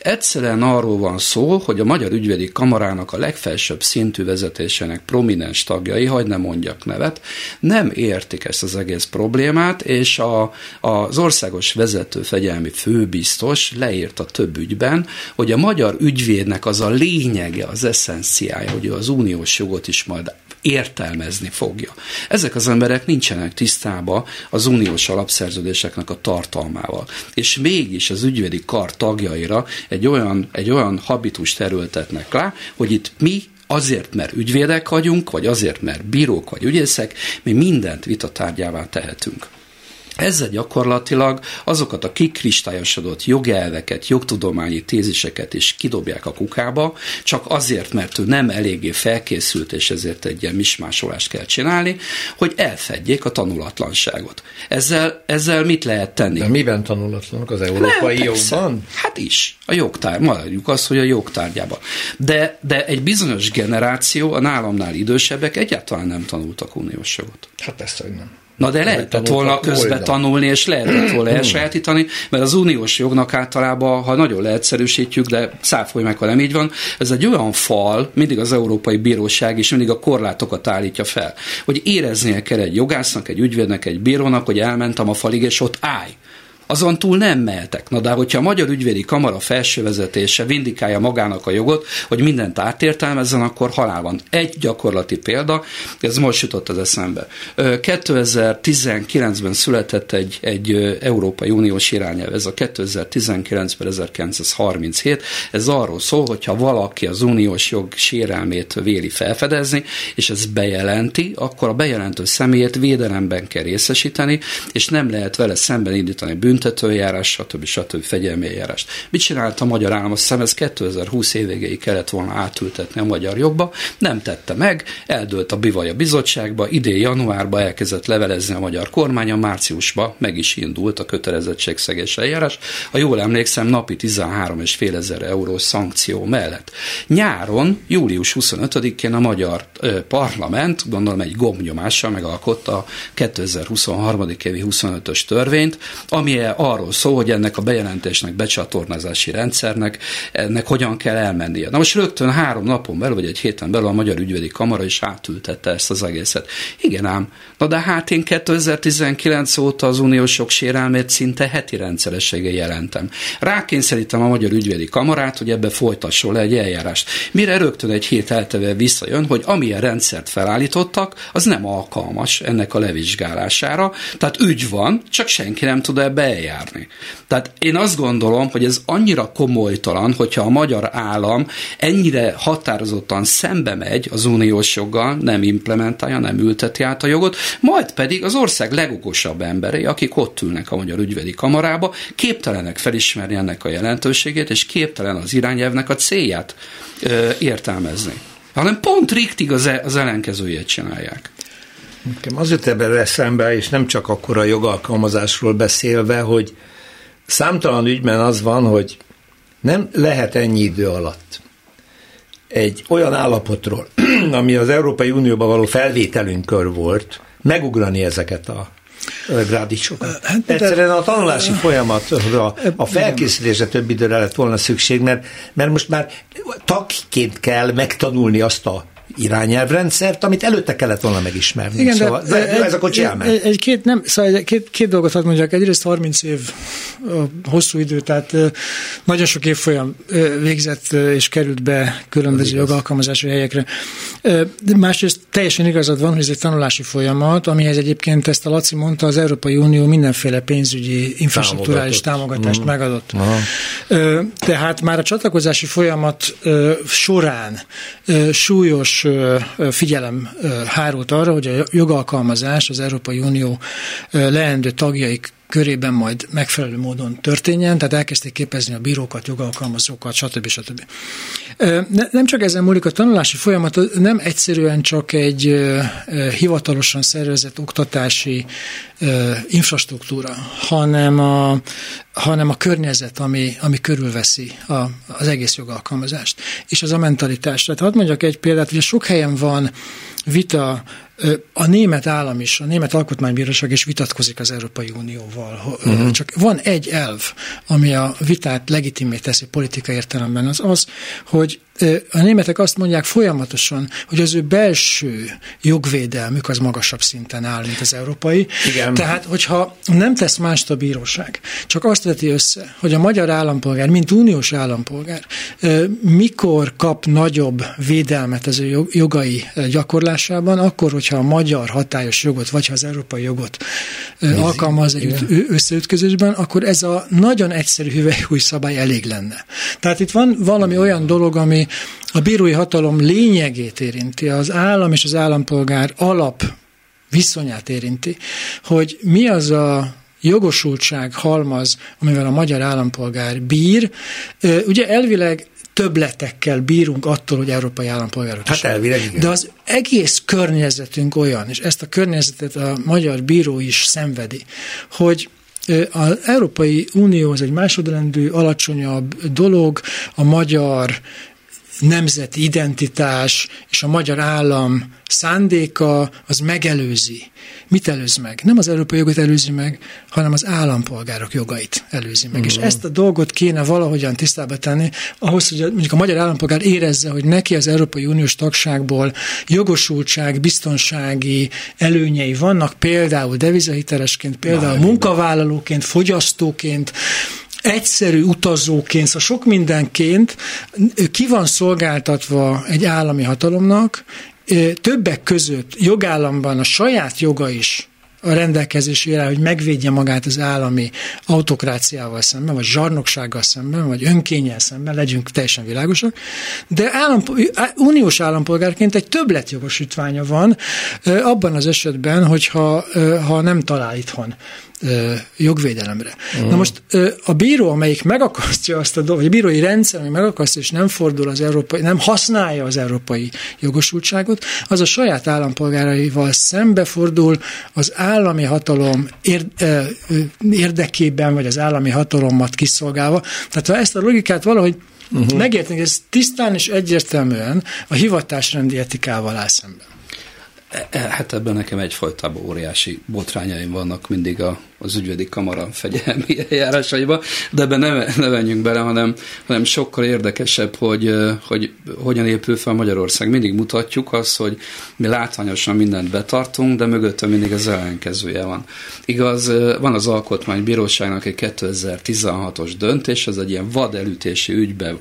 Egyszerűen arról van szó, hogy a Magyar Ügyvédi Kamarának a legfelsőbb szintű vezetésének prominens tagjai, hagyd ne mondjak nevet, nem értik ezt az egész problémát, és a, az országos vezető fegyelmi főbiztos leírta több ügyben, hogy a magyar ügyvédnek az a lényege, az eszenciája, hogy az uniós jogot is majd értelmezni fogja. Ezek az emberek nincsenek tisztába az uniós alapszerződéseknek a tartalmával. És mégis az ügyvédi kar tagjaira egy olyan, egy olyan habitus terültetnek le, hogy itt mi azért, mert ügyvédek vagyunk, vagy azért, mert bírók vagy ügyészek, mi mindent vitatárgyává tehetünk. Ezzel gyakorlatilag azokat a kikristályosodott jogelveket, jogtudományi téziseket is kidobják a kukába, csak azért, mert ő nem eléggé felkészült, és ezért egy ilyen mismásolást kell csinálni, hogy elfedjék a tanulatlanságot. Ezzel, ezzel mit lehet tenni? De miben tanulatlanok az európai nem, jogban? Hát is. A jogtár, maradjuk azt, hogy a jogtárgyában. De, de egy bizonyos generáció, a nálamnál idősebbek egyáltalán nem tanultak uniós jogot. Hát ezt, hogy nem. Na de lehetett volna közbe tanulni, és lehetett volna hmm. elsajátítani, mert az uniós jognak általában, ha nagyon leegyszerűsítjük, de száfolj meg, ha nem így van, ez egy olyan fal, mindig az Európai Bíróság is mindig a korlátokat állítja fel, hogy éreznie kell egy jogásznak, egy ügyvédnek, egy bírónak, hogy elmentem a falig, és ott állj azon túl nem mehetek. Na de hogyha a Magyar Ügyvédi Kamara felsővezetése vindikálja magának a jogot, hogy mindent átértelmezzen, akkor halál van. Egy gyakorlati példa, ez most jutott az eszembe. 2019-ben született egy, egy Európai Uniós irányelv, ez a 2019-ben 1937, ez arról szól, hogyha valaki az uniós jog sérelmét véli felfedezni, és ez bejelenti, akkor a bejelentő személyét védelemben kell részesíteni, és nem lehet vele szemben indítani bűn büntetőjárás, stb. stb. fegyelmi eljárás. Mit csinált a magyar állam? Azt hiszem ez 2020 évvégéig kellett volna átültetni a magyar jogba, nem tette meg, eldőlt a Bivaja bizottságba, idén januárban elkezdett levelezni a magyar kormány, a márciusban meg is indult a kötelezettségszegés eljárás. Ha jól emlékszem, napi 13 és fél ezer eurós szankció mellett. Nyáron, július 25-én a magyar parlament, gondolom egy gombnyomással megalkotta a 2023. évi 25-ös törvényt, ami arról szól, hogy ennek a bejelentésnek, becsatornázási rendszernek, ennek hogyan kell elmennie. Na most rögtön három napon belül, vagy egy héten belül a Magyar Ügyvédi Kamara is átültette ezt az egészet. Igen ám, na de hát én 2019 óta az uniós sérelmét szinte heti rendszerességgel jelentem. Rákényszerítem a Magyar Ügyvédi Kamarát, hogy ebbe folytasson le egy eljárást. Mire rögtön egy hét elteve visszajön, hogy amilyen rendszert felállítottak, az nem alkalmas ennek a levizsgálására. Tehát ügy van, csak senki nem tud ebbe eljárni. Tehát én azt gondolom, hogy ez annyira komolytalan, hogyha a magyar állam ennyire határozottan szembe megy az uniós joggal, nem implementálja, nem ülteti át a jogot, majd pedig az ország legokosabb emberei, akik ott ülnek a magyar ügyvédi kamarába, képtelenek felismerni ennek a jelentőségét, és képtelen az irányelvnek a célját ö, értelmezni. Hanem pont riktig az, e, az ellenkezőjét csinálják. Nekem az jut ebben eszembe, és nem csak akkor a jogalkalmazásról beszélve, hogy számtalan ügyben az van, hogy nem lehet ennyi idő alatt egy olyan állapotról, [CLEARS THROAT] ami az Európai Unióban való felvételünkkör volt, megugrani ezeket a grádisokat. Hát, Egyszerűen a tanulási folyamatra, a felkészítésre több időre lett volna szükség, mert, mert most már tagként kell megtanulni azt a irányelvrendszert, amit előtte kellett volna megismerni. Igen, szóval, de, de ez a kocsi egy, egy, egy, két, nem, szóval egy, két, két dolgot hadd mondjak. Egyrészt 30 év hosszú idő, tehát nagyon sok évfolyam végzett és került be különböző jogalkalmazási helyekre. De másrészt teljesen igazad van, hogy ez egy tanulási folyamat, amihez egyébként ezt a Laci mondta, az Európai Unió mindenféle pénzügyi infrastruktúrális támogatást mm. megadott. Aha. Tehát már a csatlakozási folyamat során súlyos figyelem hárult arra, hogy a jogalkalmazás az Európai Unió leendő tagjaik körében majd megfelelő módon történjen, tehát elkezdték képezni a bírókat, jogalkalmazókat, stb. stb. Nem csak ezen múlik a tanulási folyamat, nem egyszerűen csak egy hivatalosan szervezett oktatási infrastruktúra, hanem a, hanem a környezet, ami, ami körülveszi a, az egész jogalkalmazást, és az a mentalitás. Tehát hadd mondjak egy példát, hogy sok helyen van vita a német állam is, a német alkotmánybíróság is vitatkozik az Európai Unióval. Uh-huh. Csak van egy elv, ami a vitát legitimé teszi politikai értelemben, az az, hogy a németek azt mondják folyamatosan, hogy az ő belső jogvédelmük az magasabb szinten áll, mint az európai. Igen. Tehát, hogyha nem tesz mást a bíróság, csak azt veti össze, hogy a magyar állampolgár, mint uniós állampolgár, mikor kap nagyobb védelmet az ő jogai gyakorlásában, akkor, hogyha a magyar hatályos jogot, vagy ha az európai jogot Nézi. alkalmaz egy összeütközésben, akkor ez a nagyon egyszerű hüvelykúj szabály elég lenne. Tehát itt van valami olyan dolog, ami a bírói hatalom lényegét érinti, az állam és az állampolgár alap viszonyát érinti, hogy mi az a jogosultság halmaz, amivel a magyar állampolgár bír. Ugye elvileg többletekkel bírunk attól, hogy európai állampolgárok Hát elvileg igen. De az egész környezetünk olyan, és ezt a környezetet a magyar bíró is szenvedi, hogy az Európai Unió az egy másodrendű, alacsonyabb dolog, a magyar nemzeti identitás és a magyar állam szándéka az megelőzi. Mit előz meg? Nem az európai jogot előzi meg, hanem az állampolgárok jogait előzi meg. Mm. És ezt a dolgot kéne valahogyan tisztába tenni, ahhoz, hogy mondjuk a magyar állampolgár érezze, hogy neki az Európai Uniós tagságból jogosultság, biztonsági előnyei vannak, például devizahitelesként, például Na, munkavállalóként, fogyasztóként, egyszerű utazóként, szóval sok mindenként ki van szolgáltatva egy állami hatalomnak, többek között jogállamban a saját joga is a rendelkezésére, hogy megvédje magát az állami autokráciával szemben, vagy zsarnoksággal szemben, vagy önkényel szemben, legyünk teljesen világosak, de állam, uniós állampolgárként egy többletjogosítványa van abban az esetben, hogyha ha nem talál itthon jogvédelemre. Uh-huh. Na most a bíró, amelyik megakasztja azt a dolgot, vagy a bírói rendszer, ami megakasztja, és nem fordul az európai, nem használja az európai jogosultságot, az a saját állampolgáraival szembefordul az állami hatalom érdekében, vagy az állami hatalomat kiszolgálva. Tehát ha ezt a logikát valahogy uh-huh. megérteni, ez tisztán és egyértelműen a hivatásrendi etikával áll szemben. E, e, hát ebben nekem egyfajtában óriási botrányaim vannak mindig a, az ügyvédi kamara fegyelmi [LAUGHS] eljárásaiba, de ebben ne, ne menjünk bele, hanem, hanem sokkal érdekesebb, hogy, hogy hogyan épül fel Magyarország. Mindig mutatjuk azt, hogy mi látványosan mindent betartunk, de mögötte mindig az ellenkezője van. Igaz, van az Alkotmánybíróságnak egy 2016-os döntés, ez egy ilyen vadelütési ügybe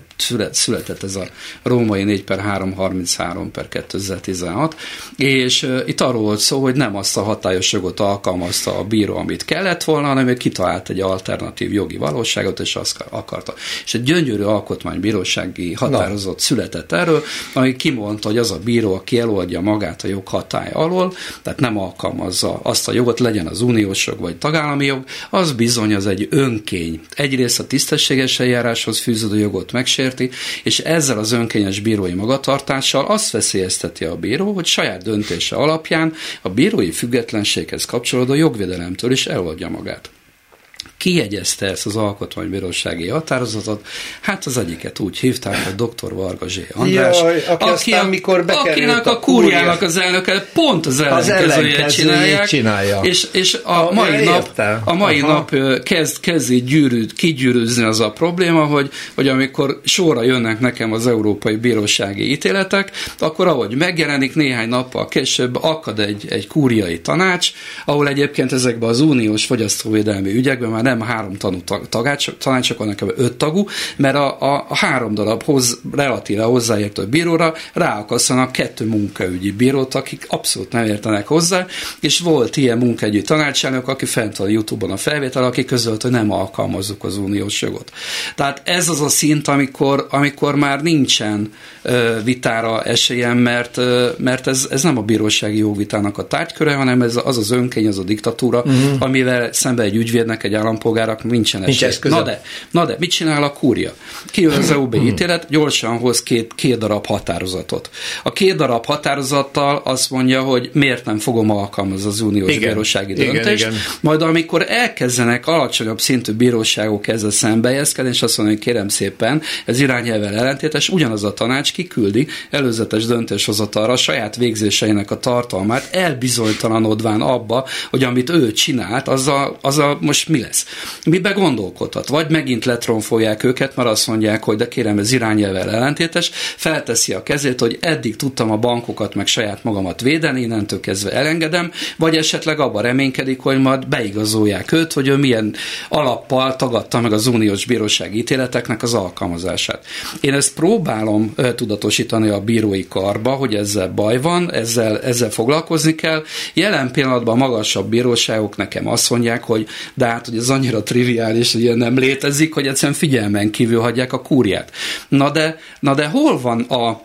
született ez a római 4 per 333 per 2016, és itt arról volt szó, hogy nem azt a hatályos jogot alkalmazta a bíró, amit kellett volna, hanem ő kitalált egy alternatív jogi valóságot, és azt akarta. És egy gyönyörű alkotmánybírósági határozat született erről, ami kimondta, hogy az a bíró, aki eloldja magát a jog hatály alól, tehát nem alkalmazza azt a jogot, legyen az uniós jog vagy tagállami jog, az bizony az egy önkény. Egyrészt a tisztességes eljáráshoz fűződő jogot megsérti, és ezzel az önkényes bírói magatartással azt veszélyezteti a bíró, hogy saját döntése alapján a bírói függetlenséghez kapcsolódó jogvédelemtől is eloldja magát kiegyezte ezt az alkotmánybírósági határozatot, hát az egyiket úgy hívták, hogy dr. Varga Zsé András, Jaj, aki, aki a, mikor akinek a, a kúriának az elnöke pont az ellenkezőjét csinálják, csinálja. És, és a, a mai nap, a mai Aha. nap kezd, kezdi gyűrűd, kigyűrűzni az a probléma, hogy, hogy amikor sorra jönnek nekem az európai bírósági ítéletek, akkor ahogy megjelenik néhány nappal később akad egy, egy kúriai tanács, ahol egyébként ezekben az uniós fogyasztóvédelmi ügyekben már nem nem három tanú tagács, tanácsok, hanem öt tagú, mert a, a, a három darab hoz, relatíve hozzáértő bíróra ráakasztanak kettő munkaügyi bírót, akik abszolút nem értenek hozzá, és volt ilyen munkaügyi tanácselnök, aki fent van a Youtube-on a felvétel, aki közölt, hogy nem alkalmazzuk az uniós jogot. Tehát ez az a szint, amikor, amikor már nincsen ö, vitára esélyem, mert, ö, mert ez, ez nem a bírósági jogvitának a tárgyköre, hanem ez az az önkény, az a diktatúra, uh-huh. amivel szembe egy ügyvédnek, egy állampolgárnak nincsen. Nincs na de, na de, mit csinál a kúria? Kijön az [CLEARS THROAT] EUB uh-huh. ítélet, gyorsan hoz két, két darab határozatot. A két darab határozattal azt mondja, hogy miért nem fogom alkalmazni az uniós igen, bírósági döntést, igen, igen. majd amikor elkezdenek alacsonyabb szintű bíróságok ezzel szembejezkedni, és azt mondja, hogy kérem szépen, ez irányelvel ellentétes, ugyanaz a tanács kiküldi előzetes döntéshozatalra a saját végzéseinek a tartalmát, elbizonytalanodván abba, hogy amit ő csinált, az a, az a most mi lesz. Mibe gondolkodhat? Vagy megint letronfolják őket, mert azt mondják, hogy de kérem, ez irányelvel ellentétes, felteszi a kezét, hogy eddig tudtam a bankokat meg saját magamat védeni, innentől kezdve elengedem, vagy esetleg abban reménykedik, hogy majd beigazolják őt, hogy ő milyen alappal tagadta meg az uniós bíróság ítéleteknek az alkalmazását. Én ezt próbálom tudatosítani a bírói karba, hogy ezzel baj van, ezzel, ezzel foglalkozni kell. Jelen pillanatban magasabb bíróságok nekem azt mondják, hogy de hát, hogy ez annyira triviális, ilyen nem létezik, hogy egyszerűen figyelmen kívül hagyják a kúriát. Na de, na de hol van a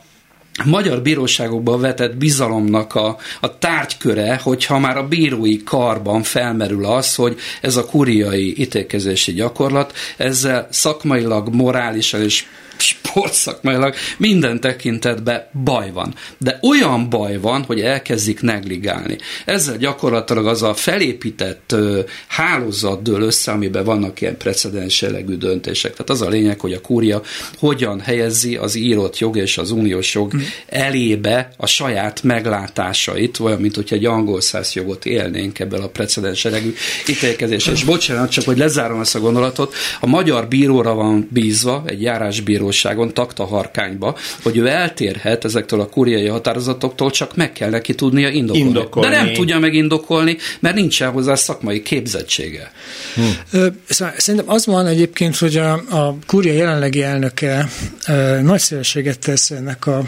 magyar bíróságokban vetett bizalomnak a, a tárgyköre, hogyha már a bírói karban felmerül az, hogy ez a kuriai ítélkezési gyakorlat ezzel szakmailag, morálisan és sportszakmailag minden tekintetben baj van. De olyan baj van, hogy elkezdik negligálni. Ezzel gyakorlatilag az a felépített ö, hálózat dől össze, amiben vannak ilyen precedens jellegű döntések. Tehát az a lényeg, hogy a kúria hogyan helyezi az írott jog és az uniós jog mm. elébe a saját meglátásait, olyan, mint hogyha egy angol száz jogot élnénk ebből a precedens jellegű ítélkezésre. És bocsánat, csak hogy lezárom ezt a gondolatot, a magyar bíróra van bízva, egy járásbíró bíróságon, takta harkányba, hogy ő eltérhet ezektől a kuriai határozatoktól, csak meg kell neki tudnia indokolni. indokolni. De nem tudja megindokolni, mert nincsen hozzá szakmai képzettsége. Hm. Szóval szerintem az van egyébként, hogy a, a kuria jelenlegi elnöke nagy szívességet tesz ennek a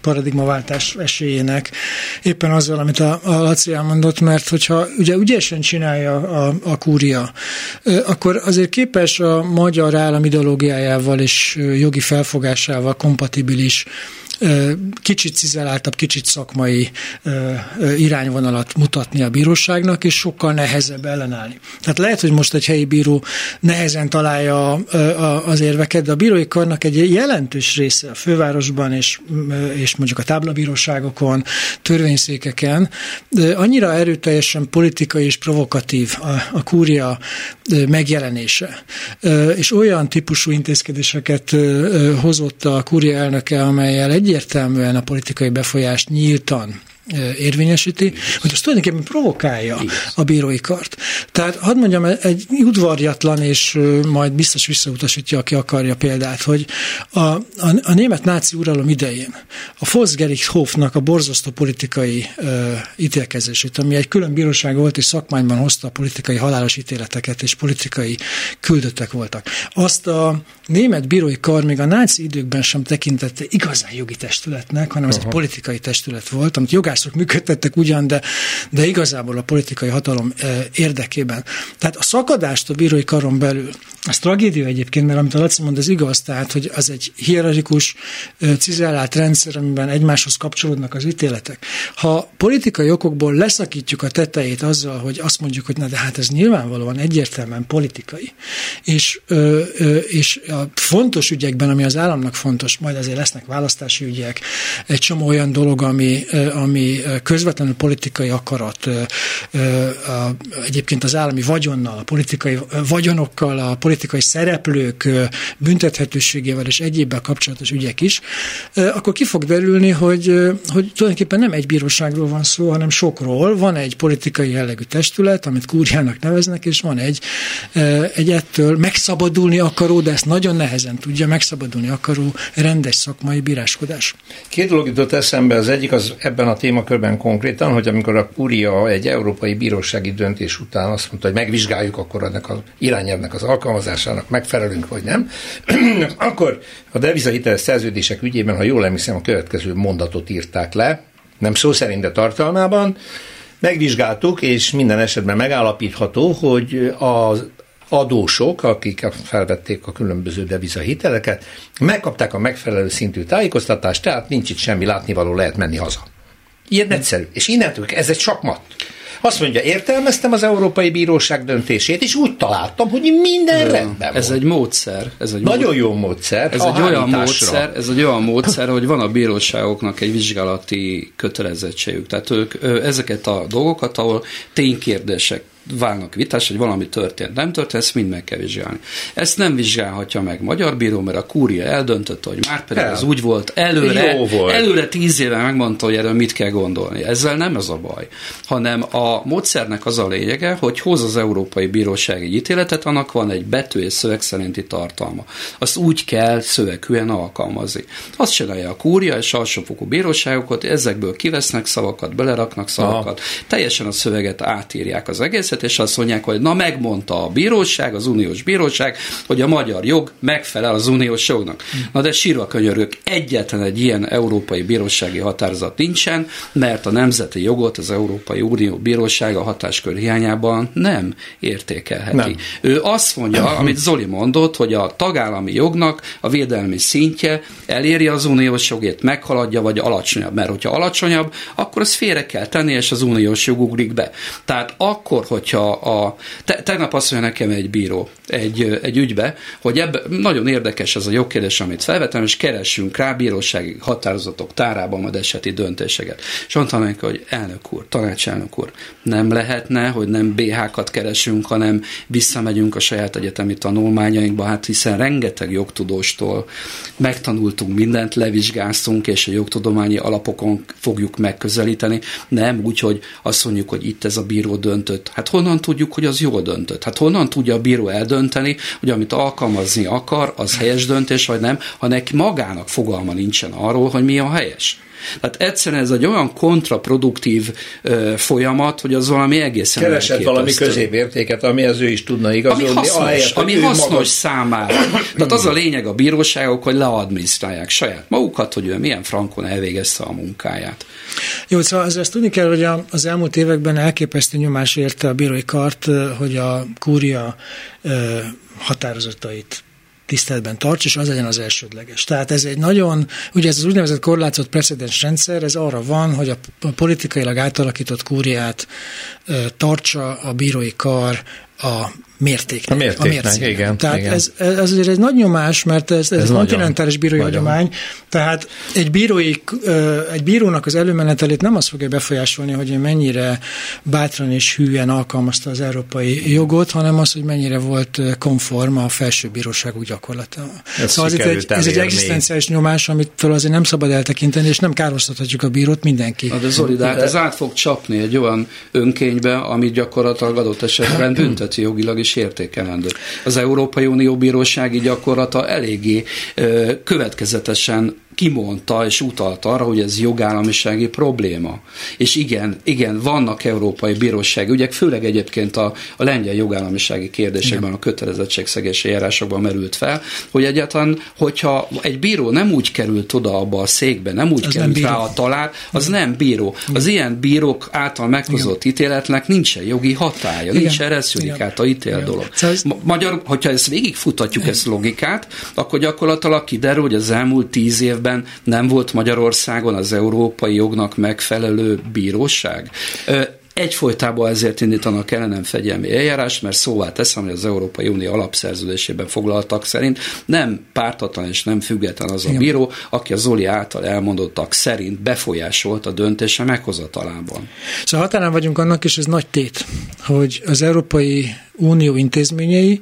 paradigmaváltás esélyének, éppen azzal, amit a, a Laci elmondott, mert hogyha ugye ügyesen csinálja a, a kúria, akkor azért képes a magyar állam ideológiájával és jogi jogi felfogásával kompatibilis kicsit cizeláltabb, kicsit szakmai irányvonalat mutatni a bíróságnak, és sokkal nehezebb ellenállni. Tehát lehet, hogy most egy helyi bíró nehezen találja az érveket, de a bírói karnak egy jelentős része a fővárosban és, és mondjuk a táblabíróságokon, törvényszékeken annyira erőteljesen politikai és provokatív a, a kúria megjelenése. És olyan típusú intézkedéseket hozott a kúria elnöke, amelyel egy egyértelműen a politikai befolyást nyíltan érvényesíti, hogy az tulajdonképpen provokálja Igen. a bírói kart. Tehát hadd mondjam, egy udvarjatlan, és majd biztos visszautasítja, aki akarja példát, hogy a, a, a német náci uralom idején a Volksgericht Hofnak a borzasztó politikai ö, ítélkezését, ami egy külön bíróság volt, és szakmányban hozta a politikai halálos ítéleteket, és politikai küldöttek voltak. Azt a német bírói kar még a náci időkben sem tekintette igazán jogi testületnek, hanem ez Aha. egy politikai testület volt, amit jogás jogászok működtettek ugyan, de, de igazából a politikai hatalom eh, érdekében. Tehát a szakadást a bírói karon belül, ez tragédia egyébként, mert amit a Laci mond, az igaz, tehát, hogy az egy hierarchikus, cizellált rendszer, amiben egymáshoz kapcsolódnak az ítéletek. Ha politikai okokból leszakítjuk a tetejét azzal, hogy azt mondjuk, hogy na de hát ez nyilvánvalóan egyértelműen politikai, és, és a fontos ügyekben, ami az államnak fontos, majd azért lesznek választási ügyek, egy csomó olyan dolog, ami, ami közvetlenül politikai akarat, egyébként az állami vagyonnal, a politikai vagyonokkal, a politikai politikai szereplők büntethetőségével és egyébbel kapcsolatos ügyek is, akkor ki fog derülni, hogy, hogy tulajdonképpen nem egy bíróságról van szó, hanem sokról. Van egy politikai jellegű testület, amit kúriának neveznek, és van egy, egy ettől megszabadulni akaró, de ezt nagyon nehezen tudja megszabadulni akaró rendes szakmai bíráskodás. Két dolog jutott eszembe, az egyik az ebben a témakörben konkrétan, hogy amikor a Kúria egy európai bírósági döntés után azt mondta, hogy megvizsgáljuk akkor ennek az irányelvnek az alkalmazásának megfelelünk vagy nem, [CLEARS THROAT] akkor a devizahiteles szerződések ügyében, ha jól emlékszem, a következő mondatot írták le, nem szó szerint, de tartalmában, megvizsgáltuk, és minden esetben megállapítható, hogy az adósok, akik felvették a különböző devizahiteleket, megkapták a megfelelő szintű tájékoztatást, tehát nincs itt semmi látnivaló, lehet menni haza. Ilyen egyszerű. És innentől ez egy sakmat. Azt mondja, értelmeztem az Európai Bíróság döntését, és úgy találtam, hogy minden rendben Ez volt. egy módszer. Ez egy Nagyon mód... jó módszer. Ez egy, olyan módszer, ez egy olyan módszer, hogy van a bíróságoknak egy vizsgálati kötelezettségük. Tehát ők ezeket a dolgokat, ahol ténykérdések válnak vitás, hogy valami történt, nem történt, ezt mind meg kell vizsgálni. Ezt nem vizsgálhatja meg magyar bíró, mert a kúria eldöntötte, hogy már pedig ez úgy volt előre, Jó volt. előre tíz éve megmondta, hogy erről mit kell gondolni. Ezzel nem ez a baj, hanem a módszernek az a lényege, hogy hoz az Európai Bíróság egy ítéletet, annak van egy betű és szöveg szerinti tartalma. Azt úgy kell szövegűen alkalmazni. Azt csinálja a kúria és alsófokú bíróságokat, ezekből kivesznek szavakat, beleraknak szavakat, Aha. teljesen a szöveget átírják az egész, egészet, és azt mondják, hogy na megmondta a bíróság, az uniós bíróság, hogy a magyar jog megfelel az uniós jognak. Na de sírva könyörgök, egyetlen egy ilyen európai bírósági határozat nincsen, mert a nemzeti jogot az Európai Unió bírósága hatáskör hiányában nem értékelheti. Nem. Ő azt mondja, amit Zoli mondott, hogy a tagállami jognak a védelmi szintje eléri az uniós jogét, meghaladja, vagy alacsonyabb. Mert hogyha alacsonyabb, akkor az félre kell tenni, és az uniós jog ugrik be. Tehát akkor, hogy hogyha a... Te, tegnap azt mondja nekem egy bíró egy, egy ügybe, hogy ebbe, nagyon érdekes ez a jogkérdés, amit felvetem, és keressünk rá bírósági határozatok tárában majd eseti döntéseket. És mondtam neki, hogy elnök úr, tanácselnök úr, nem lehetne, hogy nem BH-kat keresünk, hanem visszamegyünk a saját egyetemi tanulmányainkba, hát hiszen rengeteg jogtudóstól megtanultunk mindent, levizsgáztunk, és a jogtudományi alapokon fogjuk megközelíteni, nem úgy, hogy azt mondjuk, hogy itt ez a bíró döntött. Hát honnan tudjuk, hogy az jól döntött? Hát honnan tudja a bíró eldönteni, hogy amit alkalmazni akar, az helyes döntés, vagy nem, ha neki magának fogalma nincsen arról, hogy mi a helyes? Tehát egyszerűen ez egy olyan kontraproduktív ö, folyamat, hogy az valami egészen Keresett valami középértéket, az ő is tudna igazolni. Ami hasznos, ahelyett, ami hasznos maga... számára. Tehát az a lényeg a bíróságok, hogy leadminisztrálják saját magukat, hogy ő milyen frankon elvégezte a munkáját. Jó, szóval ezt tudni kell, hogy az elmúlt években elképesztő nyomás érte a bírói kart, hogy a kúria határozatait tiszteletben tarts, és az legyen az elsődleges. Tehát ez egy nagyon, ugye ez az úgynevezett korlátozott precedens rendszer, ez arra van, hogy a politikailag átalakított kúriát tartsa a bírói kar a mértéknek. A mértéknek, a igen. Tehát igen. Ez, ez azért egy nagy nyomás, mert ez, ez, ez kontinentális bírói nagyon. hagyomány, tehát egy, bírói, egy bírónak az előmenetelét nem azt fogja befolyásolni, hogy ő mennyire bátran és hűen alkalmazta az európai jogot, hanem az, hogy mennyire volt konform a felső bíróságú gyakorlata. Ez, szóval ez, egy, ez egy egzisztenciális nyomás, amit fel azért nem szabad eltekinteni, és nem károztathatjuk a bírót mindenki. Na de Zoli, de hát ez át fog csapni egy olyan önkénybe, ami gyakorlatilag adott esetben [CLEARS THROAT] bünteti jogilag is értékelendő. Az Európai Unió bírósági gyakorlata eléggé következetesen kimondta és utalta arra, hogy ez jogállamisági probléma. És igen, igen, vannak európai bírósági ügyek, főleg egyébként a, a lengyel jogállamisági kérdésekben, a kötelezettségszegési járásokban merült fel, hogy egyáltalán, hogyha egy bíró nem úgy került oda abba a székbe, nem úgy az került nem rá a talár, az igen. nem bíró. Az ilyen bírók által meghozott igen. ítéletnek nincsen jogi hatája, igen. nincs a ítél igen. dolog. Szóval. Magyar, hogyha ezt végigfutatjuk, ezt logikát, akkor gyakorlatilag kiderül, hogy az elmúlt tíz év évben nem volt Magyarországon az európai jognak megfelelő bíróság? Egyfolytában ezért indítanak ellenem fegyelmi eljárást, mert szóvá teszem, hogy az Európai Unió alapszerződésében foglaltak szerint nem pártatlan és nem független az a bíró, aki a Zoli által elmondottak szerint befolyásolt a döntése meghozatalában. Szóval határán vagyunk annak, és ez nagy tét, hogy az Európai Unió intézményei,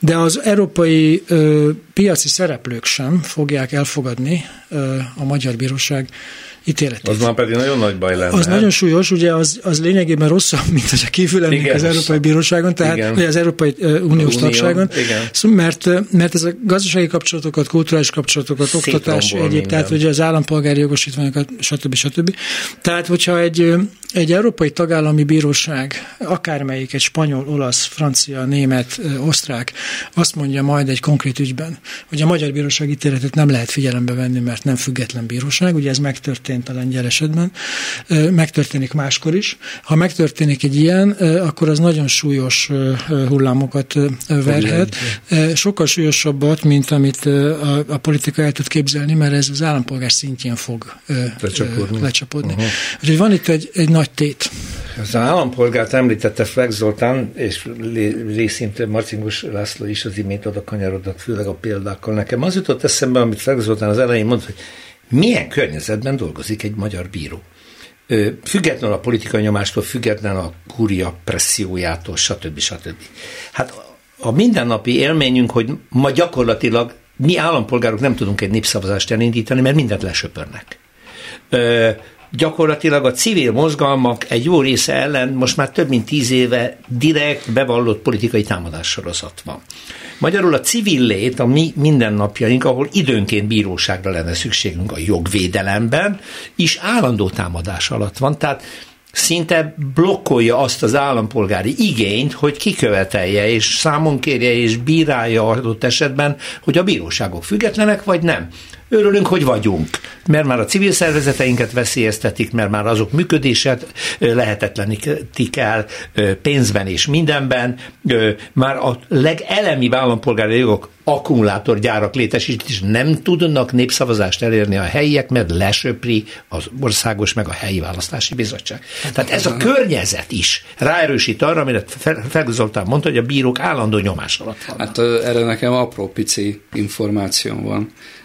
de az európai ö, piaci szereplők sem fogják elfogadni ö, a Magyar Bíróság ítéletét. Az már pedig nagyon nagy baj lenne. Az nagyon súlyos, ugye az, az lényegében rosszabb, mint hogy a kívül lennénk az Európai Bíróságon, tehát igen. vagy az Európai uh, Uniós Unió, tagságon, igen. Szóval, mert, mert ez a gazdasági kapcsolatokat, kulturális kapcsolatokat, oktatás, egyéb, tehát ugye az állampolgári jogosítványokat, stb. stb. Tehát, hogyha egy, egy európai tagállami bíróság, akármelyik, egy spanyol, olasz, francia, német, osztrák, azt mondja majd egy konkrét ügyben, hogy a magyar bíróság ítéletet nem lehet figyelembe venni, mert nem független bíróság, ugye ez megtörtént történt a lengyel esetben, megtörténik máskor is. Ha megtörténik egy ilyen, akkor az nagyon súlyos hullámokat verhet, sokkal súlyosabbat, mint amit a, politika el tud képzelni, mert ez az állampolgár szintjén fog lecsapódni. lecsapódni. Úgyhogy van itt egy, egy nagy tét. Az állampolgárt említette Flex Zoltán, és részint Marcingus László is az imént oda kanyarodott, főleg a példákkal. Nekem az jutott eszembe, amit Flex Zoltán az elején mondta, hogy milyen környezetben dolgozik egy magyar bíró. Független a politikai nyomástól, független a kúria pressziójától, stb. stb. Hát a mindennapi élményünk, hogy ma gyakorlatilag mi állampolgárok nem tudunk egy népszavazást elindítani, mert mindent lesöpörnek. Gyakorlatilag a civil mozgalmak egy jó része ellen most már több mint tíz éve direkt bevallott politikai támadássorozat van. Magyarul a civil lét, a mi mindennapjaink, ahol időnként bíróságra lenne szükségünk a jogvédelemben, is állandó támadás alatt van. Tehát szinte blokkolja azt az állampolgári igényt, hogy kikövetelje, és számon kérje, és bírálja adott esetben, hogy a bíróságok függetlenek, vagy nem. Örülünk, hogy vagyunk, mert már a civil szervezeteinket veszélyeztetik, mert már azok működését lehetetlenítik el pénzben és mindenben, már a legelemibb állampolgári jogok akkumulátorgyárak létesít, és nem tudnak népszavazást elérni a helyiek, mert lesöpri az országos meg a helyi választási bizottság. Tehát ez a környezet is ráerősít arra, amire Zoltán mondta, hogy a bírók állandó nyomás alatt vannak. Hát erre nekem apró pici információm van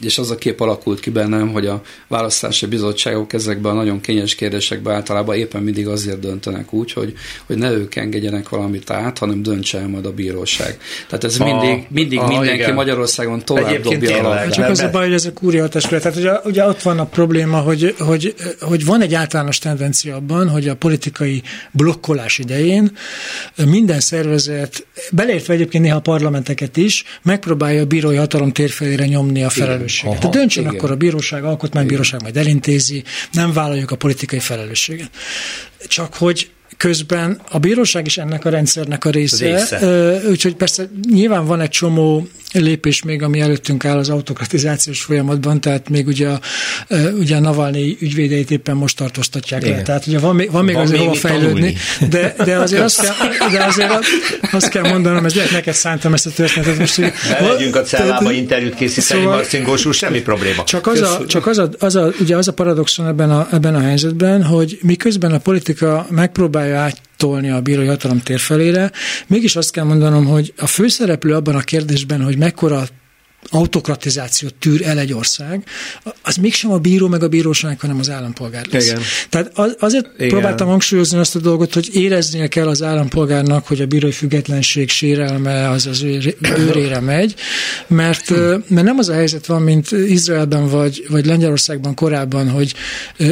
és az a kép alakult ki bennem, hogy a választási bizottságok ezekben a nagyon kényes kérdésekben általában éppen mindig azért döntenek úgy, hogy, hogy ne ők engedjenek valamit át, hanem döntse el majd a bíróság. Tehát ez a, mindig, mindig a, mindenki igen. Magyarországon tovább Egyébként dobja alá. Csak az a baj, hogy ez a kúria Tehát ugye, ugye ott van a probléma, hogy, hogy, hogy van egy általános tendencia abban, hogy a politikai blokkolás idején minden szervezet, beleértve egyébként néha a parlamenteket is, megpróbálja a bírói hatalom térfelére nyomni a felelősséget felelősséget. Aha, döntsön igen. akkor a bíróság, alkotmánybíróság majd elintézi, nem vállaljuk a politikai felelősséget. Csak hogy közben a bíróság is ennek a rendszernek a része, része. úgyhogy persze nyilván van egy csomó lépés még, ami előttünk áll az autokratizációs folyamatban, tehát még ugye a, ugye a Navalnyi ügyvédeit éppen most tartóztatják Igen. le. Tehát ugye van, van még van azért hova fejlődni, de, de azért azt kell, de azért azt kell mondanom, ez neked szántam ezt a történetet most, hogy... Legyünk a cellába interjút készíteni, szóval, Marcingós úr, semmi probléma. Csak az a, csak az a, az a, ugye az a paradoxon ebben a, ebben a helyzetben, hogy miközben a politika megpróbálja át tolni a bírói hatalom térfelére. Mégis azt kell mondanom, hogy a főszereplő abban a kérdésben, hogy mekkora autokratizációt tűr el egy ország, az mégsem a bíró meg a bíróság, hanem az állampolgár lesz. Igen. Tehát az, azért Igen. próbáltam hangsúlyozni azt a dolgot, hogy éreznie kell az állampolgárnak, hogy a bírói függetlenség sérelme az az őrére megy, mert, mert nem az a helyzet van, mint Izraelben vagy, vagy Lengyelországban korábban, hogy,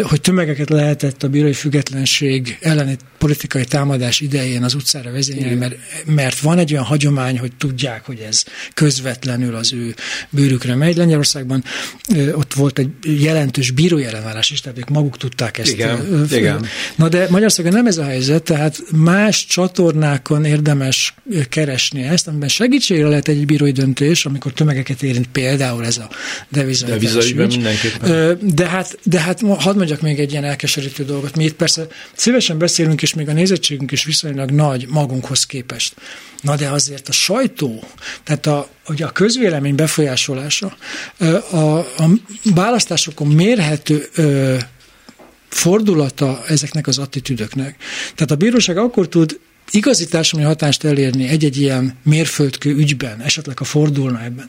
hogy tömegeket lehetett a bírói függetlenség elleni politikai támadás idején az utcára vezényelni, mert, mert van egy olyan hagyomány, hogy tudják, hogy ez közvetlenül az ő bőrükre megy. Lengyelországban ott volt egy jelentős bírói ellenállás is, tehát ők maguk tudták ezt. Igen, igen. Na de Magyarországon nem ez a helyzet, tehát más csatornákon érdemes keresni ezt, amiben segítségre lehet egy bírói döntés, amikor tömegeket érint például ez a devizai De hát, de hát hadd mondjak még egy ilyen elkeserítő dolgot. Mi itt persze szívesen beszélünk, és még a nézettségünk is viszonylag nagy magunkhoz képest. Na de azért a sajtó, tehát a, ugye a közvélemény befolyásolása, a, a választásokon mérhető fordulata ezeknek az attitűdöknek. Tehát a bíróság akkor tud igazi társadalmi hatást elérni egy-egy ilyen mérföldkő ügyben, esetleg a fordulna ebben,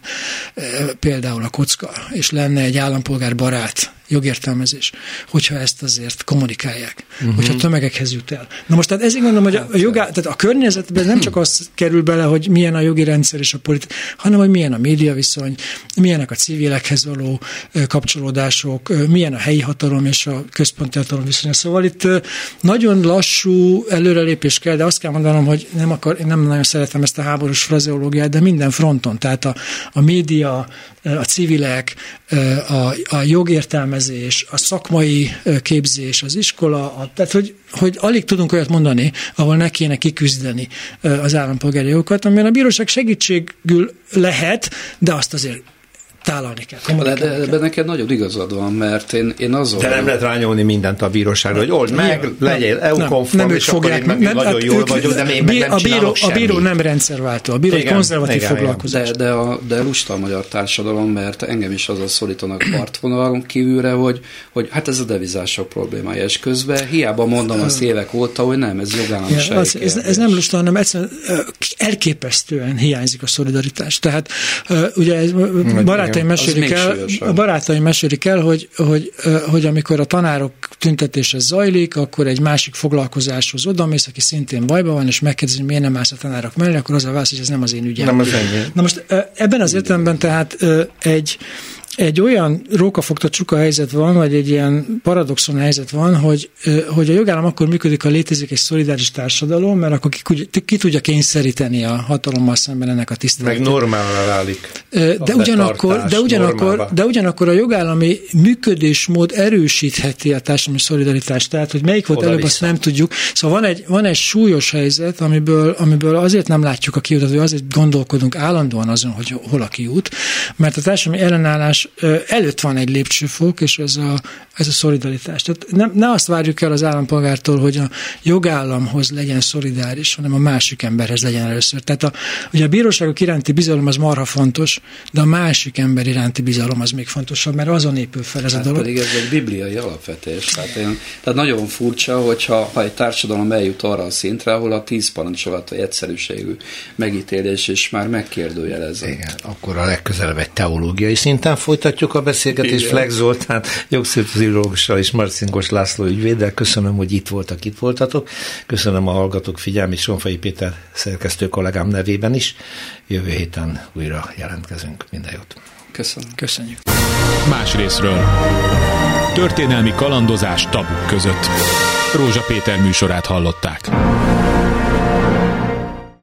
például a kocka, és lenne egy állampolgár barát jogértelmezés, hogyha ezt azért kommunikálják, uh-huh. hogyha tömegekhez jut el. Na most tehát ezért gondolom, hogy a, a, jogá, tehát a környezetben nem csak az kerül bele, hogy milyen a jogi rendszer és a politika, hanem hogy milyen a médiaviszony, milyenek a civilekhez való kapcsolódások, milyen a helyi hatalom és a központi hatalom viszonya. Szóval itt nagyon lassú előrelépés kell, de azt kell mondanom, hogy nem, akar, én nem nagyon szeretem ezt a háborús frazeológiát, de minden fronton, tehát a, a média, a civilek, a, a jogértelmezés, a szakmai képzés, az iskola, a, tehát hogy, hogy alig tudunk olyat mondani, ahol ne kéne kiküzdeni az állampolgári jogokat, amilyen a bíróság segítségül lehet, de azt azért tálalni kell. De, de, de, de neked nagyon igazad van, mert én, én azon... De nem lehet rányolni mindent a bíróságra, hogy old meg, legyél EU-konform, és fogják, akkor én meg nem, nagyon jól ők, vagyok, de én meg nem a bíró, a bíró nem rendszerváltó, a bíró igen, egy konzervatív igen, foglalkozás. De, de, a, de lusta a magyar társadalom, mert engem is az a szólítanak partvonalon kívülre, hogy, hogy hát ez a devizások problémája, és közben hiába mondom azt évek óta, hogy nem, ez jogállamiság. Ez, ez, ez nem lusta, hanem egyszerűen elképesztően hiányzik a szolidaritás. Tehát ugye ez, barát barátaim mesélik el, a barátaim mesélik el, hogy, hogy, hogy amikor a tanárok tüntetése zajlik, akkor egy másik foglalkozáshoz odamész, aki szintén bajban van, és megkérdezi, hogy miért nem állsz a tanárok mellé, akkor az a válasz, hogy ez nem az én ügyem. Nem az ennyi. Na most ebben az értelemben tehát egy egy olyan rókafogta csuka helyzet van, vagy egy ilyen paradoxon helyzet van, hogy, hogy a jogállam akkor működik, ha létezik egy szolidáris társadalom, mert akkor ki, ki tudja kényszeríteni a hatalommal szemben ennek a tiszteletet. Meg normálra válik. De ugyanakkor, de, ugyanakkor, de ugyanakkor a jogállami működésmód erősítheti a társadalmi szolidaritást. Tehát, hogy melyik volt Oda előbb, vissza. azt nem tudjuk. Szóval van egy, van egy súlyos helyzet, amiből, amiből azért nem látjuk a kiutat, hogy azért gondolkodunk állandóan azon, hogy hol a kiút, mert a társadalmi ellenállás előtt van egy lépcsőfok, és ez a, ez a szolidaritás. Tehát nem, ne azt várjuk el az állampolgártól, hogy a jogállamhoz legyen szolidáris, hanem a másik emberhez legyen először. Tehát a, ugye a bíróságok iránti bizalom az marha fontos, de a másik ember iránti bizalom az még fontosabb, mert azon épül fel ez hát a dolog. Pedig ez egy bibliai alapvetés. Tehát, én, tehát nagyon furcsa, hogyha ha egy társadalom eljut arra a szintre, ahol a tíz parancs alatt egy egyszerűségű megítélés is már megkérdőjelezett. Igen, akkor a legközelebb egy teológiai szinten folytatjuk a beszélgetést. Flex Zoltán, jogszabályozással és Marcinkos László ügyvéddel. Köszönöm, hogy itt voltak, itt voltatok. Köszönöm a hallgatók figyelmét Sonfai Péter szerkesztő kollégám nevében is. Jövő héten újra jelentkezünk. Minden jót. Köszönöm. Köszönjük. Más részről. Történelmi kalandozás tabuk között. Rózsa Péter műsorát hallották.